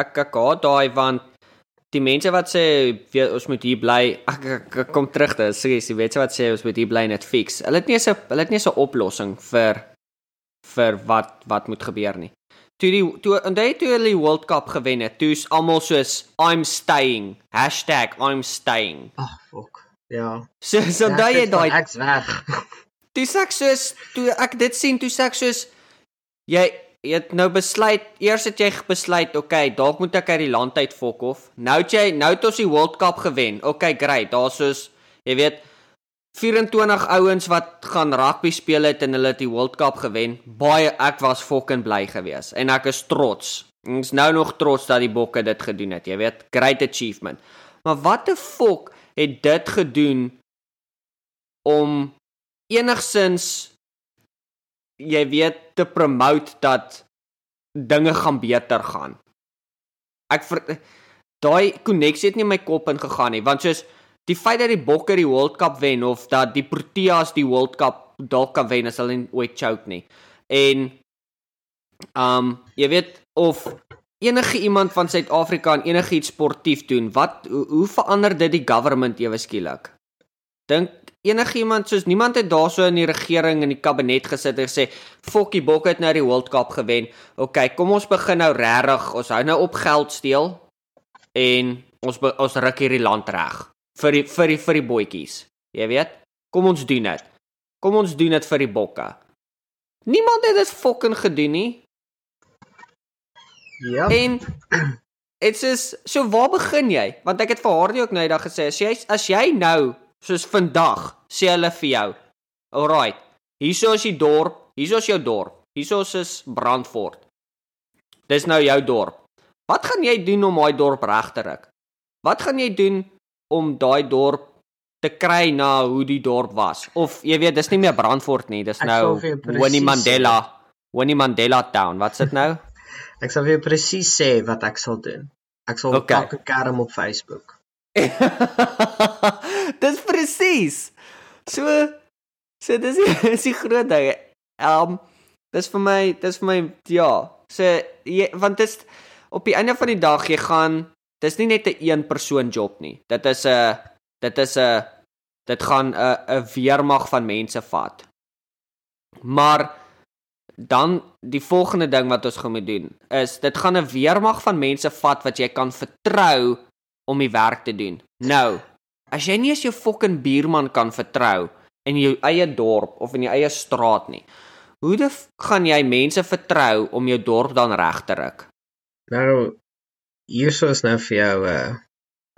ek ek haat daai want die mense wat sê weet, ons moet hier bly, ek, ek, ek kom terug te sê, jy weet wat sê ons moet hier bly dit fix. Hulle het nie so hulle het nie so 'n oplossing vir vir wat wat moet gebeur nie. Toe die toe onthou toe hulle die World Cup gewen het, toe's almal soos I'm staying #I'm staying. Ag, oh, fuck. Ja. So so onthou jy daai ek's weg. toe sê ek soos toe ek dit sien toe sê ek soos jy jy het nou besluit eers het jy besluit okay dalk moet ek uit die land uit fok of nou het jy nou het ons die World Cup gewen okay great daar's soos jy weet 24 ouens wat gaan rugby speel het en hulle het die World Cup gewen. Baie ek was fucking bly geweest en ek is trots. Ek is nou nog trots dat die bokke dit gedoen het jy weet. Great achievement. Maar wat 'n fok het dit gedoen om enigsins jy weet te promote dat dinge gaan beter gaan. Ek daai koneksie het nie in my kop ingegaan nie, want soos die feit dat die Bokke die World Cup wen of dat die Proteas die World Cup dalk kan wen as hulle ooit choke nie. En um jy weet of enige iemand van Suid-Afrika en enigiets sportief doen, wat hoe, hoe verander dit die government ewe skielik? Dink enigiemand soos niemand het daarso in die regering en die kabinet gesit en gesê fokkie Bokke het nou die World Cup gewen. OK, kom ons begin nou regtig. Ons hou nou op geld steel en ons ons ruk hierdie land reg vir die vir die vir die boetjies. Jy weet? Kom ons doen dit. Kom ons doen dit vir die Bokke. Niemand het dit fucking gedoen nie. Ja. En dit is so waar begin jy? Want ek het vir haar ook nou eendag gesê as jy as jy nou soos vandag sê hulle vir jou. Alraight. Hierso is die dorp, hierso is jou dorp. Hierso is Brandfort. Dis nou jou dorp. Wat gaan jy doen om daai dorp reg te ruk? Wat gaan jy doen om daai dorp te kry na hoe die dorp was? Of jy weet, dis nie meer Brandfort nie, dis nou Winnie. Mandela. Winnie Mandela Town. Wat's dit nou? Ek sal vir jou presies sê wat ek sal doen. Ek sal Okay. okay. kerm op Facebook. dis presies. So so dis dis die groot ding. Um dis vir my dis vir my ja. So jy, want dis op die einde van die dag jy gaan dis nie net 'n een persoon job nie. Dit is 'n dit is 'n dit gaan 'n 'n weermag van mense vat. Maar dan die volgende ding wat ons gaan moet doen is dit gaan 'n weermag van mense vat wat jy kan vertrou om die werk te doen. Nou, as jy nie eens jou fucking buurman kan vertrou in jou eie dorp of in jou eie straat nie, hoe gaan jy mense vertrou om jou dorp dan reg te ruk? Nou hierso is nou vir jou 'n uh,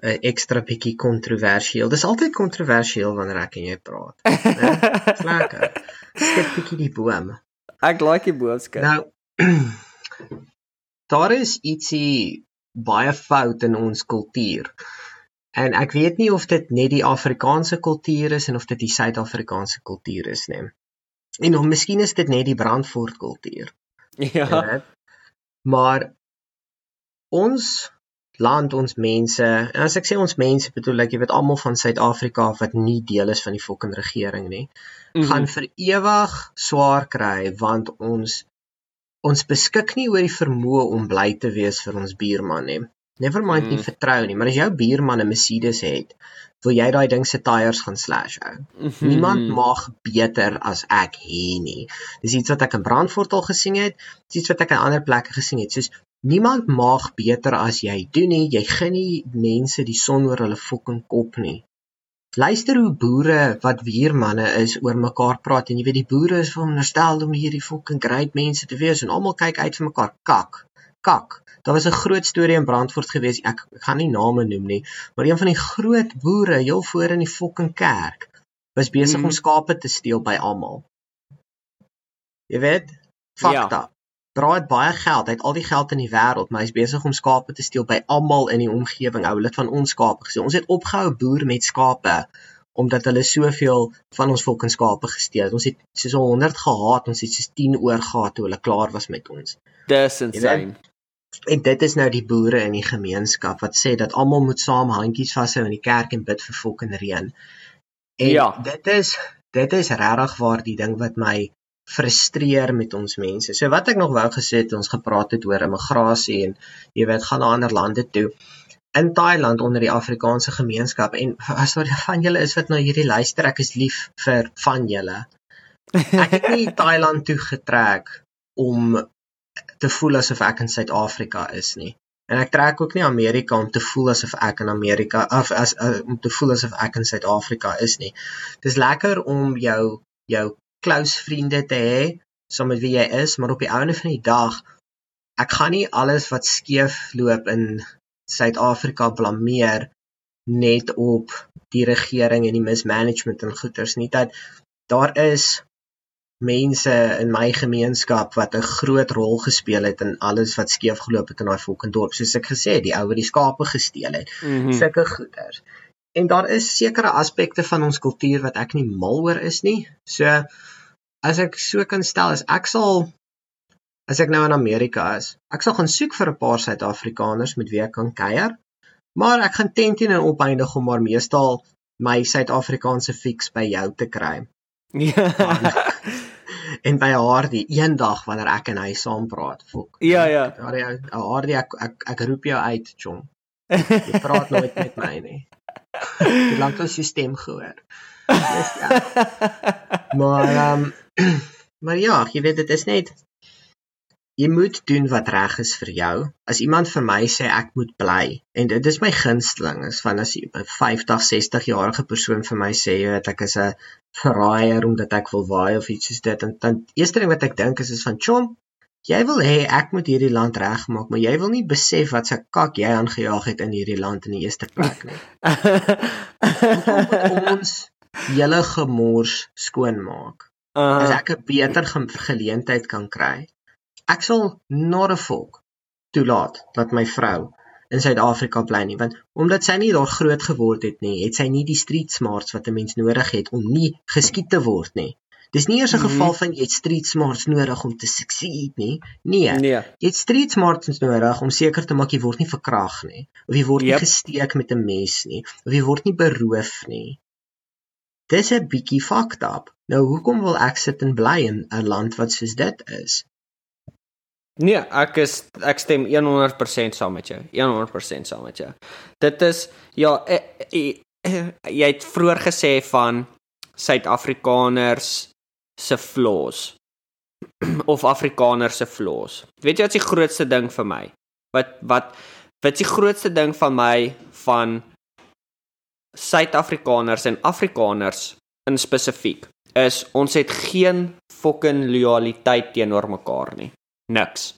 'n ekstra bietjie kontroversieel. Dis altyd kontroversieel wanneer ek en jy praat. né? Dis lekker. Skep bietjie die boom. Ek like die boodskap. Nou daar is ietsie baie fout in ons kultuur. En ek weet nie of dit net die Afrikaanse kultuur is en of dit die Suid-Afrikaanse kultuur is nie. En of miskien is dit net die Brandfort kultuur. ja. Ja. Maar ons land, ons mense, en as ek sê ons mense, bedoel ek jy weet almal van Suid-Afrika wat nie deel is van die fucking regering nie, Mhm. gaan vir ewig swaar kry want ons ons beskik nie oor die vermoë om bly te wees vir ons buurman nie. Never mind mm. nie Mm. vertrou nie, maar as jou buurman 'n Mercedes het, wil jy daai ding se tyres gaan slash ou. Mhm. Niemand mag beter as ek hê nie. Dis iets wat ek in Brandfort al gesien het, dis iets wat ek in ander plekke gesien het. Soos niemand mag beter as jy doen nie. Jy gun nie mense die son oor hulle fucking kop nie. luister hoe boere wat weermanne is oor mekaar praat. En jy weet die boere is veronderstel om hierdie fucking great mense te wees. En almal kyk uit vir mekaar. Kak. Kak. Daar was 'n groot storie in Brandfort gewees. Ek, ek gaan nie name noem nie. Maar een van die groot boere heel voor in die fucking kerk was besig mm. om mhm. skape te steel by almal. Jy weet? Fakta ja dra het baie geld, hy het al die geld in die wêreld, maar hy's besig om skape te steel by almal in die omgewing. Ou lid van ons skape gesê. Ons het opgehou boer met skape omdat hulle soveel van ons volk en skape gesteel het. Ons het soos 100 gehaat, ons het soos 10 oorgehad toe hulle klaar was met ons. Dis insane. En dit is nou die boere in die gemeenskap wat sê dat almal moet saam handjies vashou in die kerk en bid vir volk en reën. En ja. dit is dit is regtig waar die ding wat my frustreer met ons mense. So wat ek nog wou gesê het, ons gepraat het oor immigrasie en jy weet gaan na ander lande toe. In Thailand onder die Afrikaanse gemeenskap en as daar van julle is wat nou hierdie luister, ek is lief vir van julle. Ek het nie Thailand toe getrek om te voel asof ek in Suid-Afrika is nie. En ek trek ook nie Amerika om te voel asof ek in Amerika of as uh, om te voel asof ek in Suid-Afrika is nie. Dis lekker om jou jou close vriende te hê saam met wie jy is, maar op die einde van die dag ek gaan nie alles wat skeef loop in Suid-Afrika blameer net op die regering en die mismanagement en goeters nie dat daar is mense in my gemeenskap wat 'n groot rol gespeel het in alles wat skeef geloop het in daai en dorp soos ek gesê het die ou wat die skape gesteel het mm -hmm. sulke goeters en daar is sekere aspekte van ons kultuur wat ek nie mal oor is nie. So as ek so kan stel is ek sal as ek nou in Amerika is, ek sal gaan soek vir 'n paar Suid-Afrikaners met wie ek kan kuier. Maar ek gaan teen teen en opeindig om maar meestal my Suid-Afrikaanse fix by jou te kry. Ja. en by haar die eendag wanneer ek en hy saam praat, fok. Ja, ja. Haar die ek ek ek roep jou uit, chong. Jy praat nooit met my nie. Hoe lank het jy stem gehoor? Yes, ja. Maar ehm um, maar ja, jy weet dit is net jy moet doen wat reg is vir jou. As iemand vir my sê ek moet bly en dit is my gunsteling is van as 'n 50, 60 jarige persoon vir my sê jy weet ek is 'n verraaier omdat ek wil waai of iets soos dit en dan eerste ding wat ek dink is is van chom Jy wil hê ek moet hierdie land regmaak, maar jy wil nie besef wat se kak jy aangejaag het in hierdie land in die eerste plek nie. ons julle gemors skoonmaak. Uh, as ek 'n beter ge geleentheid kan kry, ek sal not a fuck toelaat dat my vrou in Suid-Afrika bly nie, want omdat sy nie daar groot geword het nie, het sy nie die street smarts wat 'n mens nodig het om nie geskiet te word nie. Dis nie eers 'n mm. geval van jy het street smarts nodig om te succeed nie. Nee. nee. Jy het street smarts nodig om seker te maak jy word nie verkrag nie of jy word yep. nie gesteek met 'n mes nie of jy word nie beroof nie. Dis 'n bietjie fucked up. Nou hoekom wil ek sit en bly in 'n land wat soos dit is? Nee, ek is ek stem 100% saam met jou. 100% saam met jou. Dit is ja, e, e, e, jy het vroeër gesê van Suid-Afrikaners se flaws of Afrikaners se flaws. Weet jy wat is die grootste ding vir my? Wat wat wat is die grootste ding van my van Suid-Afrikaners en Afrikaners in spesifiek is ons het geen fucking loyaliteit teenoor mekaar nie. Niks.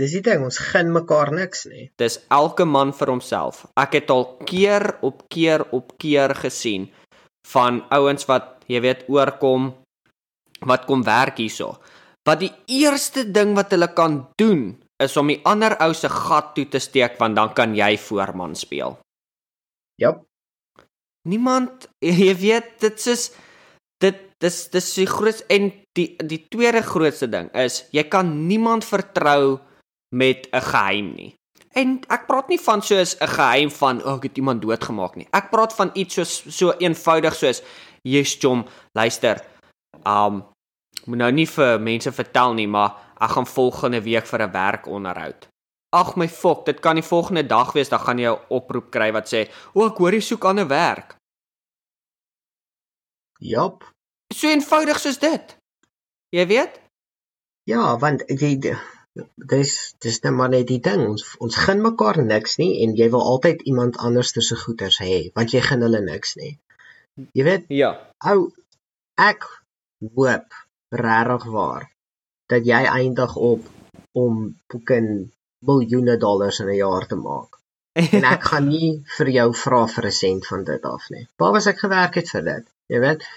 Dis dit ons gun mekaar niks nie. Dis elke man vir homself. Ek het al keer op keer op keer gesien van ouens wat jy weet oorkom wat kom werk hierso. Wat die eerste ding wat hulle kan doen is om die ander ou se gat toe te steek want dan kan jy voorman speel. Jep. Niemand jy weet dit is dit dis dis die groot en die die tweede grootste ding is jy kan niemand vertrou met 'n geheim nie. En ek praat nie van soos 'n geheim van oh, ek het iemand doodgemaak nie. Ek praat van iets soos so eenvoudig soos jy's chom, luister. Um moet nou nie vir mense vertel nie, maar ek gaan volgende week vir 'n werkonderhoud. Ag my fok, dit kan die volgende dag wees, dan gaan jy 'n oproep kry wat sê, "O, ek hoor jy soek ander werk." Jop. So eenvoudig soos dit. Jy weet? Ja, want jy dis dis net maar net die ding ons ons gun mekaar niks nie en jy wil altyd iemand anders se goeders hê want jy gun hulle niks nie Jy weet, Ja. ou ek hoop regtig waar dat jy eindig op om fucking miljoene dollars in 'n jaar te maak. En ek gaan nie vir jou vra vir 'n sent van dit af nie. Waar was ek gewerk het vir dit? Jy weet.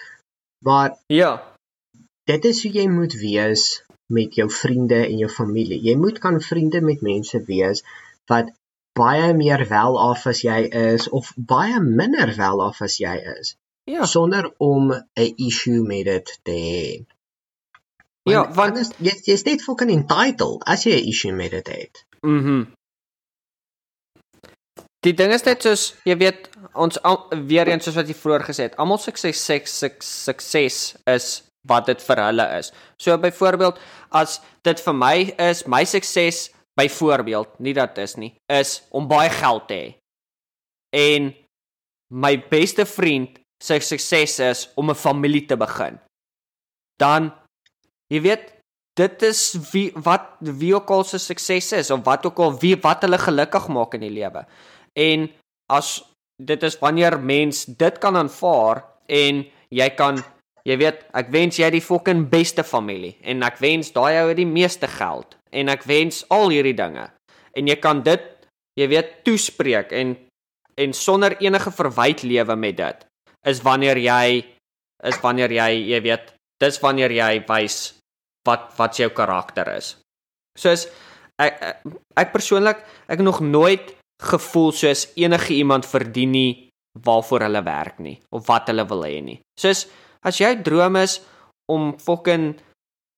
Maar ja. dit is hoe jy moet wees met jou vriende en jou familie. Jy moet kan vriende met mense wees wat baie meer wel af as jy is of baie minder wel af as jy is Ja. sonder om 'n issue met dit te hê. Ja, Want, jy jy's net fucking entitled as jy 'n issue met dit het. Mhm. Die ding is net soos jy weet ons al, weer eens soos wat jy vroeër gesê het, almal sukses sukses sukses is wat dit vir hulle is. So byvoorbeeld as dit vir my is, my sukses byvoorbeeld, nie dat is nie, is om baie geld te hê. En my beste vriend sy sukses is om 'n familie te begin. Dan jy weet dit is wie wat wie ook al se sukses is of wat ook al wie wat hulle gelukkig maak in die lewe. En as dit is wanneer mens dit kan aanvaar en jy kan jy weet ek wens jy het die fucking beste familie en ek wens daai ou het die meeste geld en ek wens al hierdie dinge en jy kan dit jy weet toespreek en en sonder enige verwyd lewe met dit is wanneer jy is wanneer jy jy weet dis wanneer jy wys wat wat jou karakter is. Soos ek ek, ek persoonlik ek nog nooit gevoel soos enige iemand verdien nie waarvoor hulle werk nie of wat hulle wil hê nie. Soos as jou droom is om fucking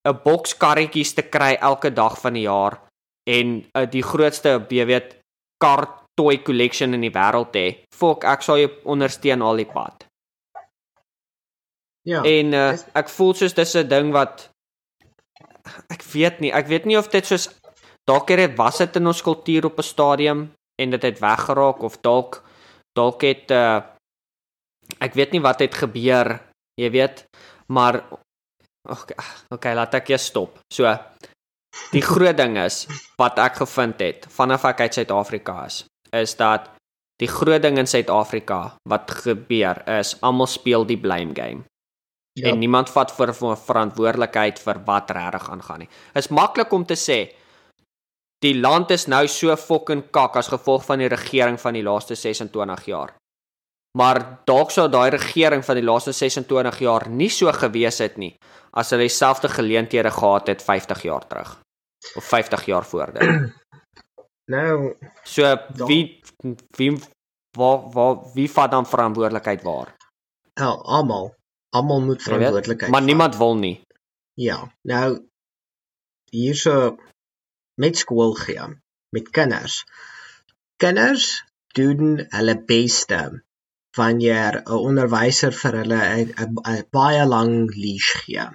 'n boks karretjies te kry elke dag van die jaar en uh, die grootste jy weet kar toy collection in die wêreld hê, fok ek sal jou ondersteun al die pad. Ja. En uh, ek voel soos dis 'n ding wat ek weet nie, ek weet nie of dit soos dalk het dit was dit in ons kultuur op 'n stadium en dit het weggeraak of dalk dalk het uh, ek weet nie wat het gebeur, jy weet, maar okay, okay, laat ek eers stop. So die groot ding is wat ek gevind het vanaf ek uit Suid-Afrika is, is dat die groot ding in Suid-Afrika wat gebeur is almal speel die blame game ja. en niemand vat vir vir verantwoordelikheid vir wat regtig aangaan nie. Is maklik om te sê die land is nou so fucking kak as gevolg van die regering van die laaste 26 jaar. Maar dalk sou daai regering van die laaste 26 jaar nie so gewees het nie as hulle dieselfde geleenthede gehad het 50 jaar terug of 50 jaar voor dit. Nou, So wie wie waar waar wie vat dan verantwoordelikheid waar? ja, almal, almal moet verantwoordelikheid Maar niemand wil nie. Ja, nou hierso met skool gee, met kinders. Kinders doen hulle beste wanneer 'n onderwyser vir hulle 'n baie lang leash gee.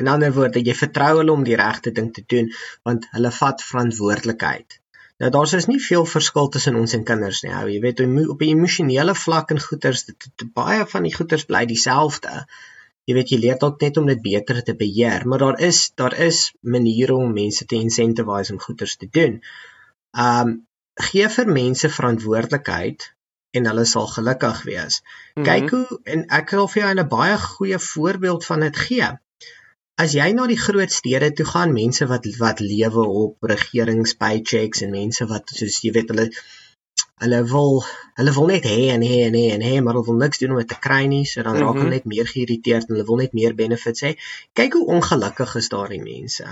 In ander woorde, jy vertrou hulle om die regte ding te doen want hulle vat verantwoordelikheid. Nou daar's is nie veel verskil tussen ons en kinders nie. Ou, jy weet, op 'n emosionele vlak en goeters, dit, dit, baie van die goeters bly dieselfde jy weet jy leer dalk net om dit beter te beheer, maar daar is daar is maniere om mense te incentivize om goeders te doen. Um gee vir mense verantwoordelikheid en hulle sal gelukkig wees. Mhm. Kyk hoe en ek wil vir jou 'n baie goeie voorbeeld van dit gee. As jy na die groot stede toe gaan, mense wat wat lewe op regeringspaychecks en mense wat soos jy weet hulle hulle wil hulle wil net hê en hê en hê en hê maar hulle wil niks doen om dit te kry nie, so dan raak Mhm. hulle net meer geïrriteerd en hulle wil net meer benefits hê. Kyk hoe ongelukkig is daardie mense.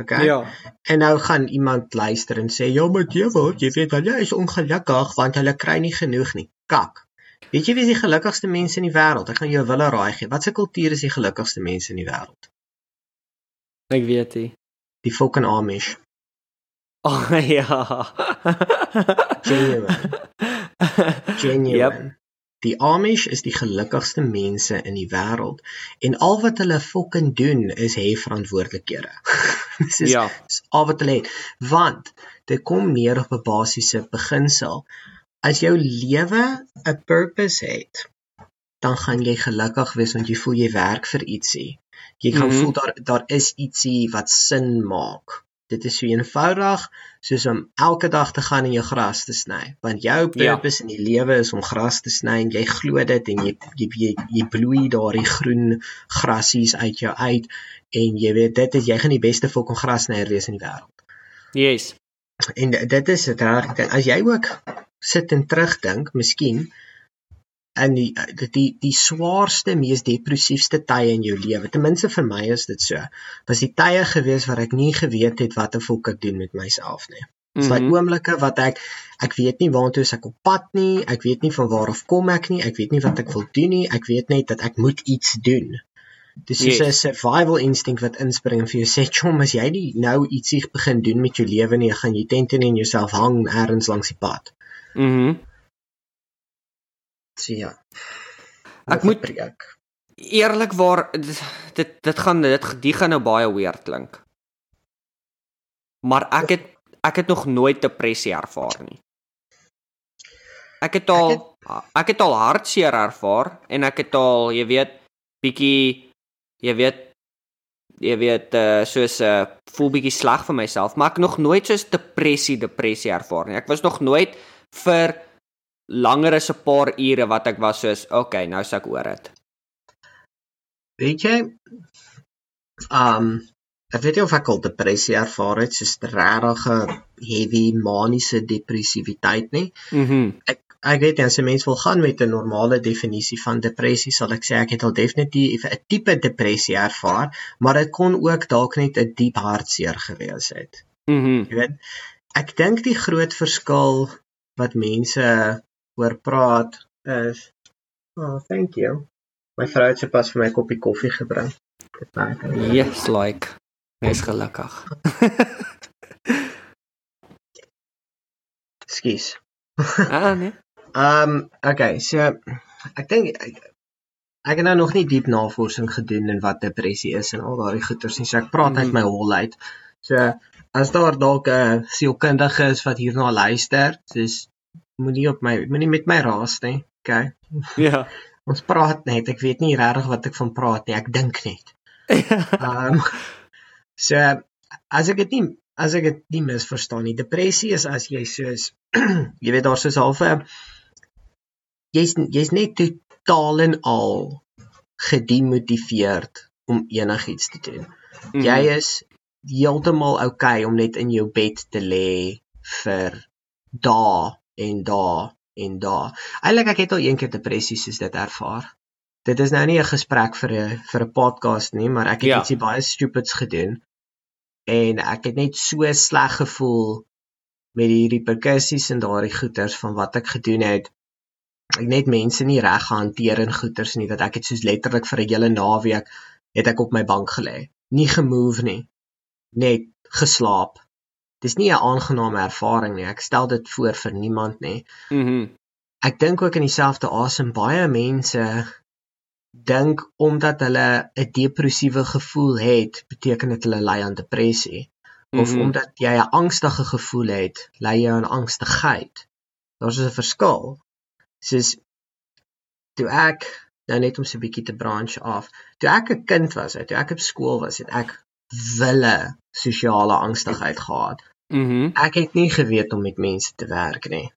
Okay? Ja. En nou gaan iemand luister en sê, "Ja, maar jy wil, jy weet hulle is ongelukkig want hulle kry nie genoeg nie." Kak. Weet jy wie is die gelukkigste mense in die wêreld? Ek gaan jou wille raai gee. Wat se kultuur is die gelukkigste mense in die wêreld? Ek weet nie. Die fucking Amish. Oh ja. Genuine. Genuine. Yep. Die Amish is die gelukkigste mense in die wêreld en al wat hulle fucking doen is hê verantwoordelikhede. Dis is Ja. Dis al wat hulle het. Want dit kom neer op 'n basiese beginsel. As jou lewe 'n purpose het, dan gaan jy gelukkig wees want jy voel jy werk vir ietsie. Jy gaan Mhm. voel daar daar is ietsie wat sin maak. Dit is so eenvoudig soos om elke dag te gaan en jou gras te sny, want jou Ja. purpose in die lewe is om gras te sny en jy glo dit en jy jy jy, jy bloei daardie groen grasies uit jou uit en jy weet dit is jy gaan die beste fucking grasnyer wees in die wêreld. Yes. En dit is dit reg ding. As jy ook sit en terugdink, miskien in die die die, die swaarste, mees depressiefste tye in jou lewe. Ten minste vir my is dit so. Was die tye gewees waar ek nie geweet het wat 'n volk ek doen met myself nie. Dis daai Mhm. oomblikke wat ek ek weet nie waartoe ek op pad nie, ek weet nie van waar af kom ek nie, ek weet nie wat ek wil doen nie, ek weet net dat ek moet iets doen. Dis soos 'n Yes. survival instinct wat inspring en vir jou sê, "Chom, as jy nie nou ietsie begin doen met jou lewe nie, gaan jy tent in jouself hang ergens langs die pad." Mhm. So ja. Ek moet- preek. Eerlikwaar dit dit gaan dit die gaan nou baie weird klink. Maar ek het ek het nog nooit depressie ervaar nie. Ek het al ek het al hartseer ervaar en ek het al, jy weet, bietjie jy weet jy weet uh, soos 'n uh, voel bietjie sleg vir myself, maar ek nog nooit soos depressie depressie ervaar nie. Ek was nog nooit vir langer as 'n paar ure wat ek was soos, okay, nou suk oor dit. Weet jy, um ek weet nie of ek al depressie ervaar het, soos regtig heavy maniese depressiwiteit nie. Mhm. ek ek weet nie as 'n mens wil gaan met 'n normale definisie van depressie sal ek sê ek het al definitief 'n tipe depressie ervaar, maar dit kon ook dalk net 'n diep hartseer gewees het. Mhm. Jy weet, ek dink die groot verskil wat mense oor praat is Oh, thank you. My vrou het sopas vir my koppie koffie gebring. Dit maak Yes, like. Mens gelukkig. Skus. ah nee. Ehm um, okay, so ek dink ek, ek het nou nog nie diep navorsing gedoen in wat depressie is en al daardie goeters nie. So ek praat uit Mhm. my hol uit. So as daar dalk 'n sielkundige is wat hierna luister, dis moenie op my moenie met my raas nie. Okay. Ja. Ons praat net. Ek weet nie regtig wat ek van praat nie. Ek dink net. Ehm um, so as ek dit nie as ek dit nie misverstaan nie, depressie is as jy soos jy weet daar's soos half 'n jy's jy's net totaal en al gedemotiveerd om enigiets te doen. Mhm. Jy is heeltemal oukei om net in jou bed te lê vir dae en dae en dae. Eilik ek het al een keer depressie soos dit ervaar. Dit is nou nie 'n gesprek vir 'n vir 'n podcast nie, maar ek het Ja. ietsie baie stupids gedoen. En ek het net so sleg gevoel met die reperkusies en daardie goeters van wat ek gedoen het. Ek net mense nie reg gehanteer in goeters nie dat ek het soos letterlik vir 'n hele naweek het ek op my bank gelê. Nie gemove nie. Net geslaap. Dis nie 'n aangename ervaring nie. Ek stel dit voor vir niemand nie. Mhm. Ek dink ook in dieselfde asem baie mense dink omdat hulle 'n depressiewe gevoel het, beteken dit hulle ly aan depressie. Of Mhm. omdat jy 'n angstige gevoel het, ly jy aan angstigheid. Daar's 'n verskil. Soos toe ek nou net om so 'n bietjie te branch af. Toe ek 'n kind was, toe ek op skool was, het ek wille sosiale angstigheid gehad. Mhm. Ek het nie geweet om met mense te werk nie.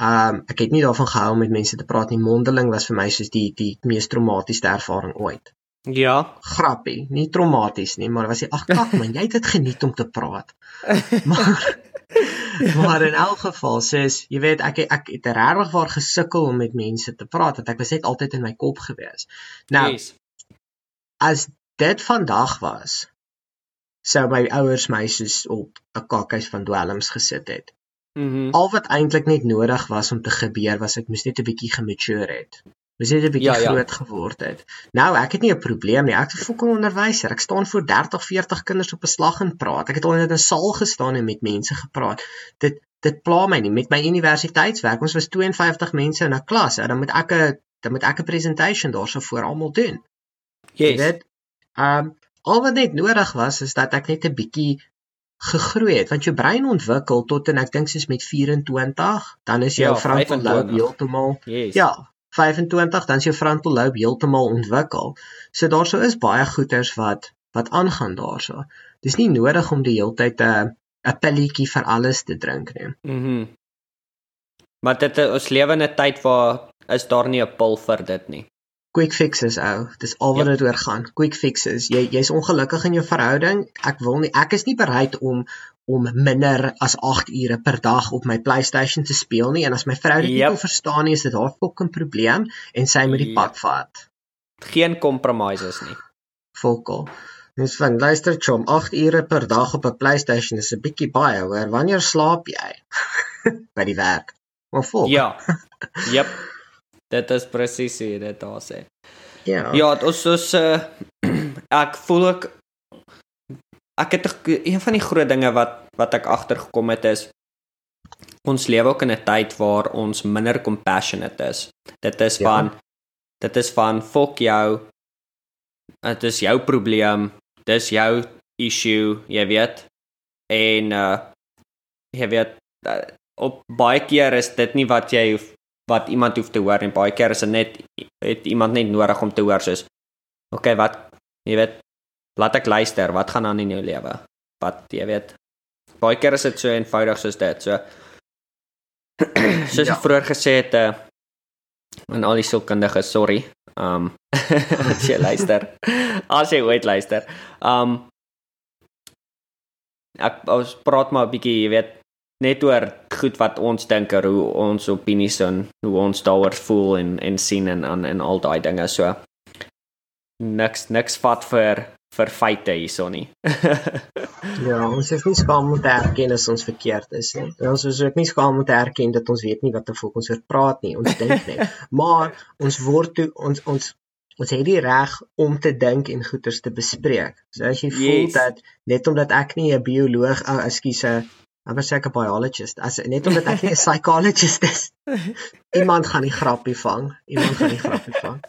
Um ek het nie daarvan gehou om met mense te praat nie. Mondeling was vir my soos die die mees traumatiese ervaring ooit. Ja. Grappie, nie traumaties nie, maar was die ag kak man, jy het dit geniet om te praat. Maar maar in elk geval sies, jy weet ek ek het regtig waar gesukkel om met mense te praat want ek was net altyd in my kop gewees. Nou, yes. as dit vandag was, sou my ouers my soos op 'n kakhuis van dwelms gesit het. Mhm. Al wat eintlik net nodig was om te gebeur was ek moes net 'n bietjie gemature het. Moes net 'n bietjie Ja, ja. groot geword het. Nou, ek het nie 'n probleem nie. Ek is 'n fucking onderwyser. Ek staan voor 30, 40 kinders op 'n slag en praat. Ek het al in 'n saal gestaan en met mense gepraat. Dit dit pla my nie met my universiteitswerk. Ons was 52 mense in 'n klas. En dan moet ek 'n dan moet ek 'n presentation daarso voor almal doen. Yes. weet, um al wat net nodig was is dat ek net 'n bietjie gegroei het want jou brein ontwikkel tot en ek dink soos met 24, dan is jou Ja, frontal lobe 25. heeltemal Yes. ja, 25 dan is jou frontal lobe heeltemal ontwikkel. So daarso is baie goeters wat wat aangaan daarso. dis nie nodig om die hele tyd 'n 'n pilletjie vir alles te drink nie. Mhm. Mm maar dit ons lewe in 'n tyd waar is daar nie 'n pil vir dit nie. Quick fixes ou, dis al wat dit ja. oor gaan. Quick fixes. Jy jy's ongelukkig in jou verhouding. Ek wil nie ek is nie bereid om om minder as 8 ure per dag op my PlayStation te speel nie en as my vrou dit yep. nie verstaan nie, is dit haar fucking probleem en sy moet die yep. pad vat. Geen compromises nie. Volkel. Dis van luister chom, 8 ure per dag op 'n PlayStation is 'n bietjie baie, hoor. Wanneer slaap jy? By die werk. Maar volk. Ja. Jep. Dit is presies hoe dit daar sê. Ja. Ja, ons is uh ek voel ek ek het een van die groot dinge wat wat ek agtergekom het is ons lewe ook in 'n tyd waar ons minder compassionate is. Dit is ja. van dit is van fok jou. Dit is jou probleem. Dis jou issue, jy weet. En uh jy weet uh, op baie keer is dit nie wat jy hoef, wat iemand hoef te hoor en baie keer is dit net het iemand net nodig om te hoor soos okay, wat jy weet laat ek luister, wat gaan aan in jou lewe? Wat jy weet. Baie keer is dit so eenvoudig soos dit. So soos ja. vroeër gesê het uh en al die sielkundiges, sorry. Um as jy luister. As jy ooit luister. Um ek ons praat maar 'n bietjie, jy weet, net oor goed wat ons dink oor hoe ons opinies en hoe ons daaroor voel en en sien en en, en al daai dinge so. Niks niks vat vir vir feite hierso nie. ja, ons is nie skaam om te erken as ons verkeerd is nie. Ons is ook nie skaam om te erken dat ons weet nie wat te volk ons oor praat nie. Ons dink net. maar ons word toe ons ons ons het die reg om te dink en goeters te bespreek. So as jy yes. voel dat net omdat ek nie 'n bioloog, oh, ekskuus, 'n Ek was seker biologist. As net omdat ek nie 'n psychologist is. Iemand gaan die grappie vang. Iemand gaan die grappie vang.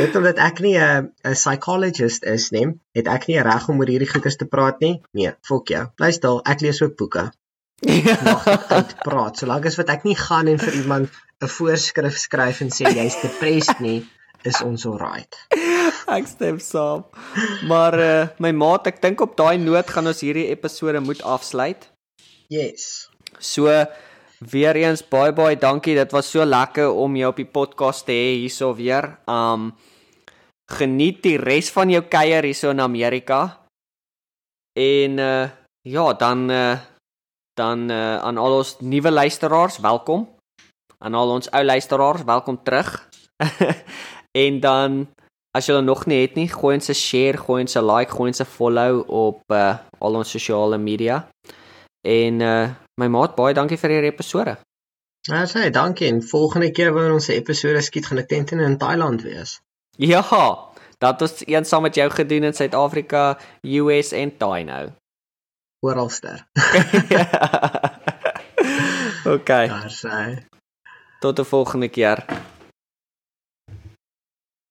Net omdat ek nie 'n 'n psychologist is nie, het ek nie reg om oor hierdie goeters te praat nie. Nee, fok jou. Bly stil. Ek lees ook boeke. Mag ek praat? Solank as wat ek nie gaan en vir iemand 'n voorskrif skryf en sê jy's depressed nie, is ons alright. Ek stem saam. Maar uh, my maat, ek dink op daai noot gaan ons hierdie episode moet afsluit. Yes. So weer eens baie baie dankie. Dit was so lekker om jou op die podcast te hê hierso weer. Um geniet die res van jou kuier hierso in Amerika. En uh ja, dan uh dan uh aan al ons nuwe luisteraars, welkom. Aan al ons ou luisteraars, welkom terug. en dan as jy nog nie het nie, gooi ons 'n share, gooi ons 'n like, gooi ons 'n follow op uh al ons sosiale media. En uh my maat, baie dankie vir hierdie episode. Ja, sê dankie. En volgende keer wanneer ons 'n episode skiet, gaan ek tent in Thailand wees. Ja. Dat ons een saam met jou gedoen in Suid-Afrika, US en Thai nou. Oralster. okay. Daar sê. Tot 'n volgende keer.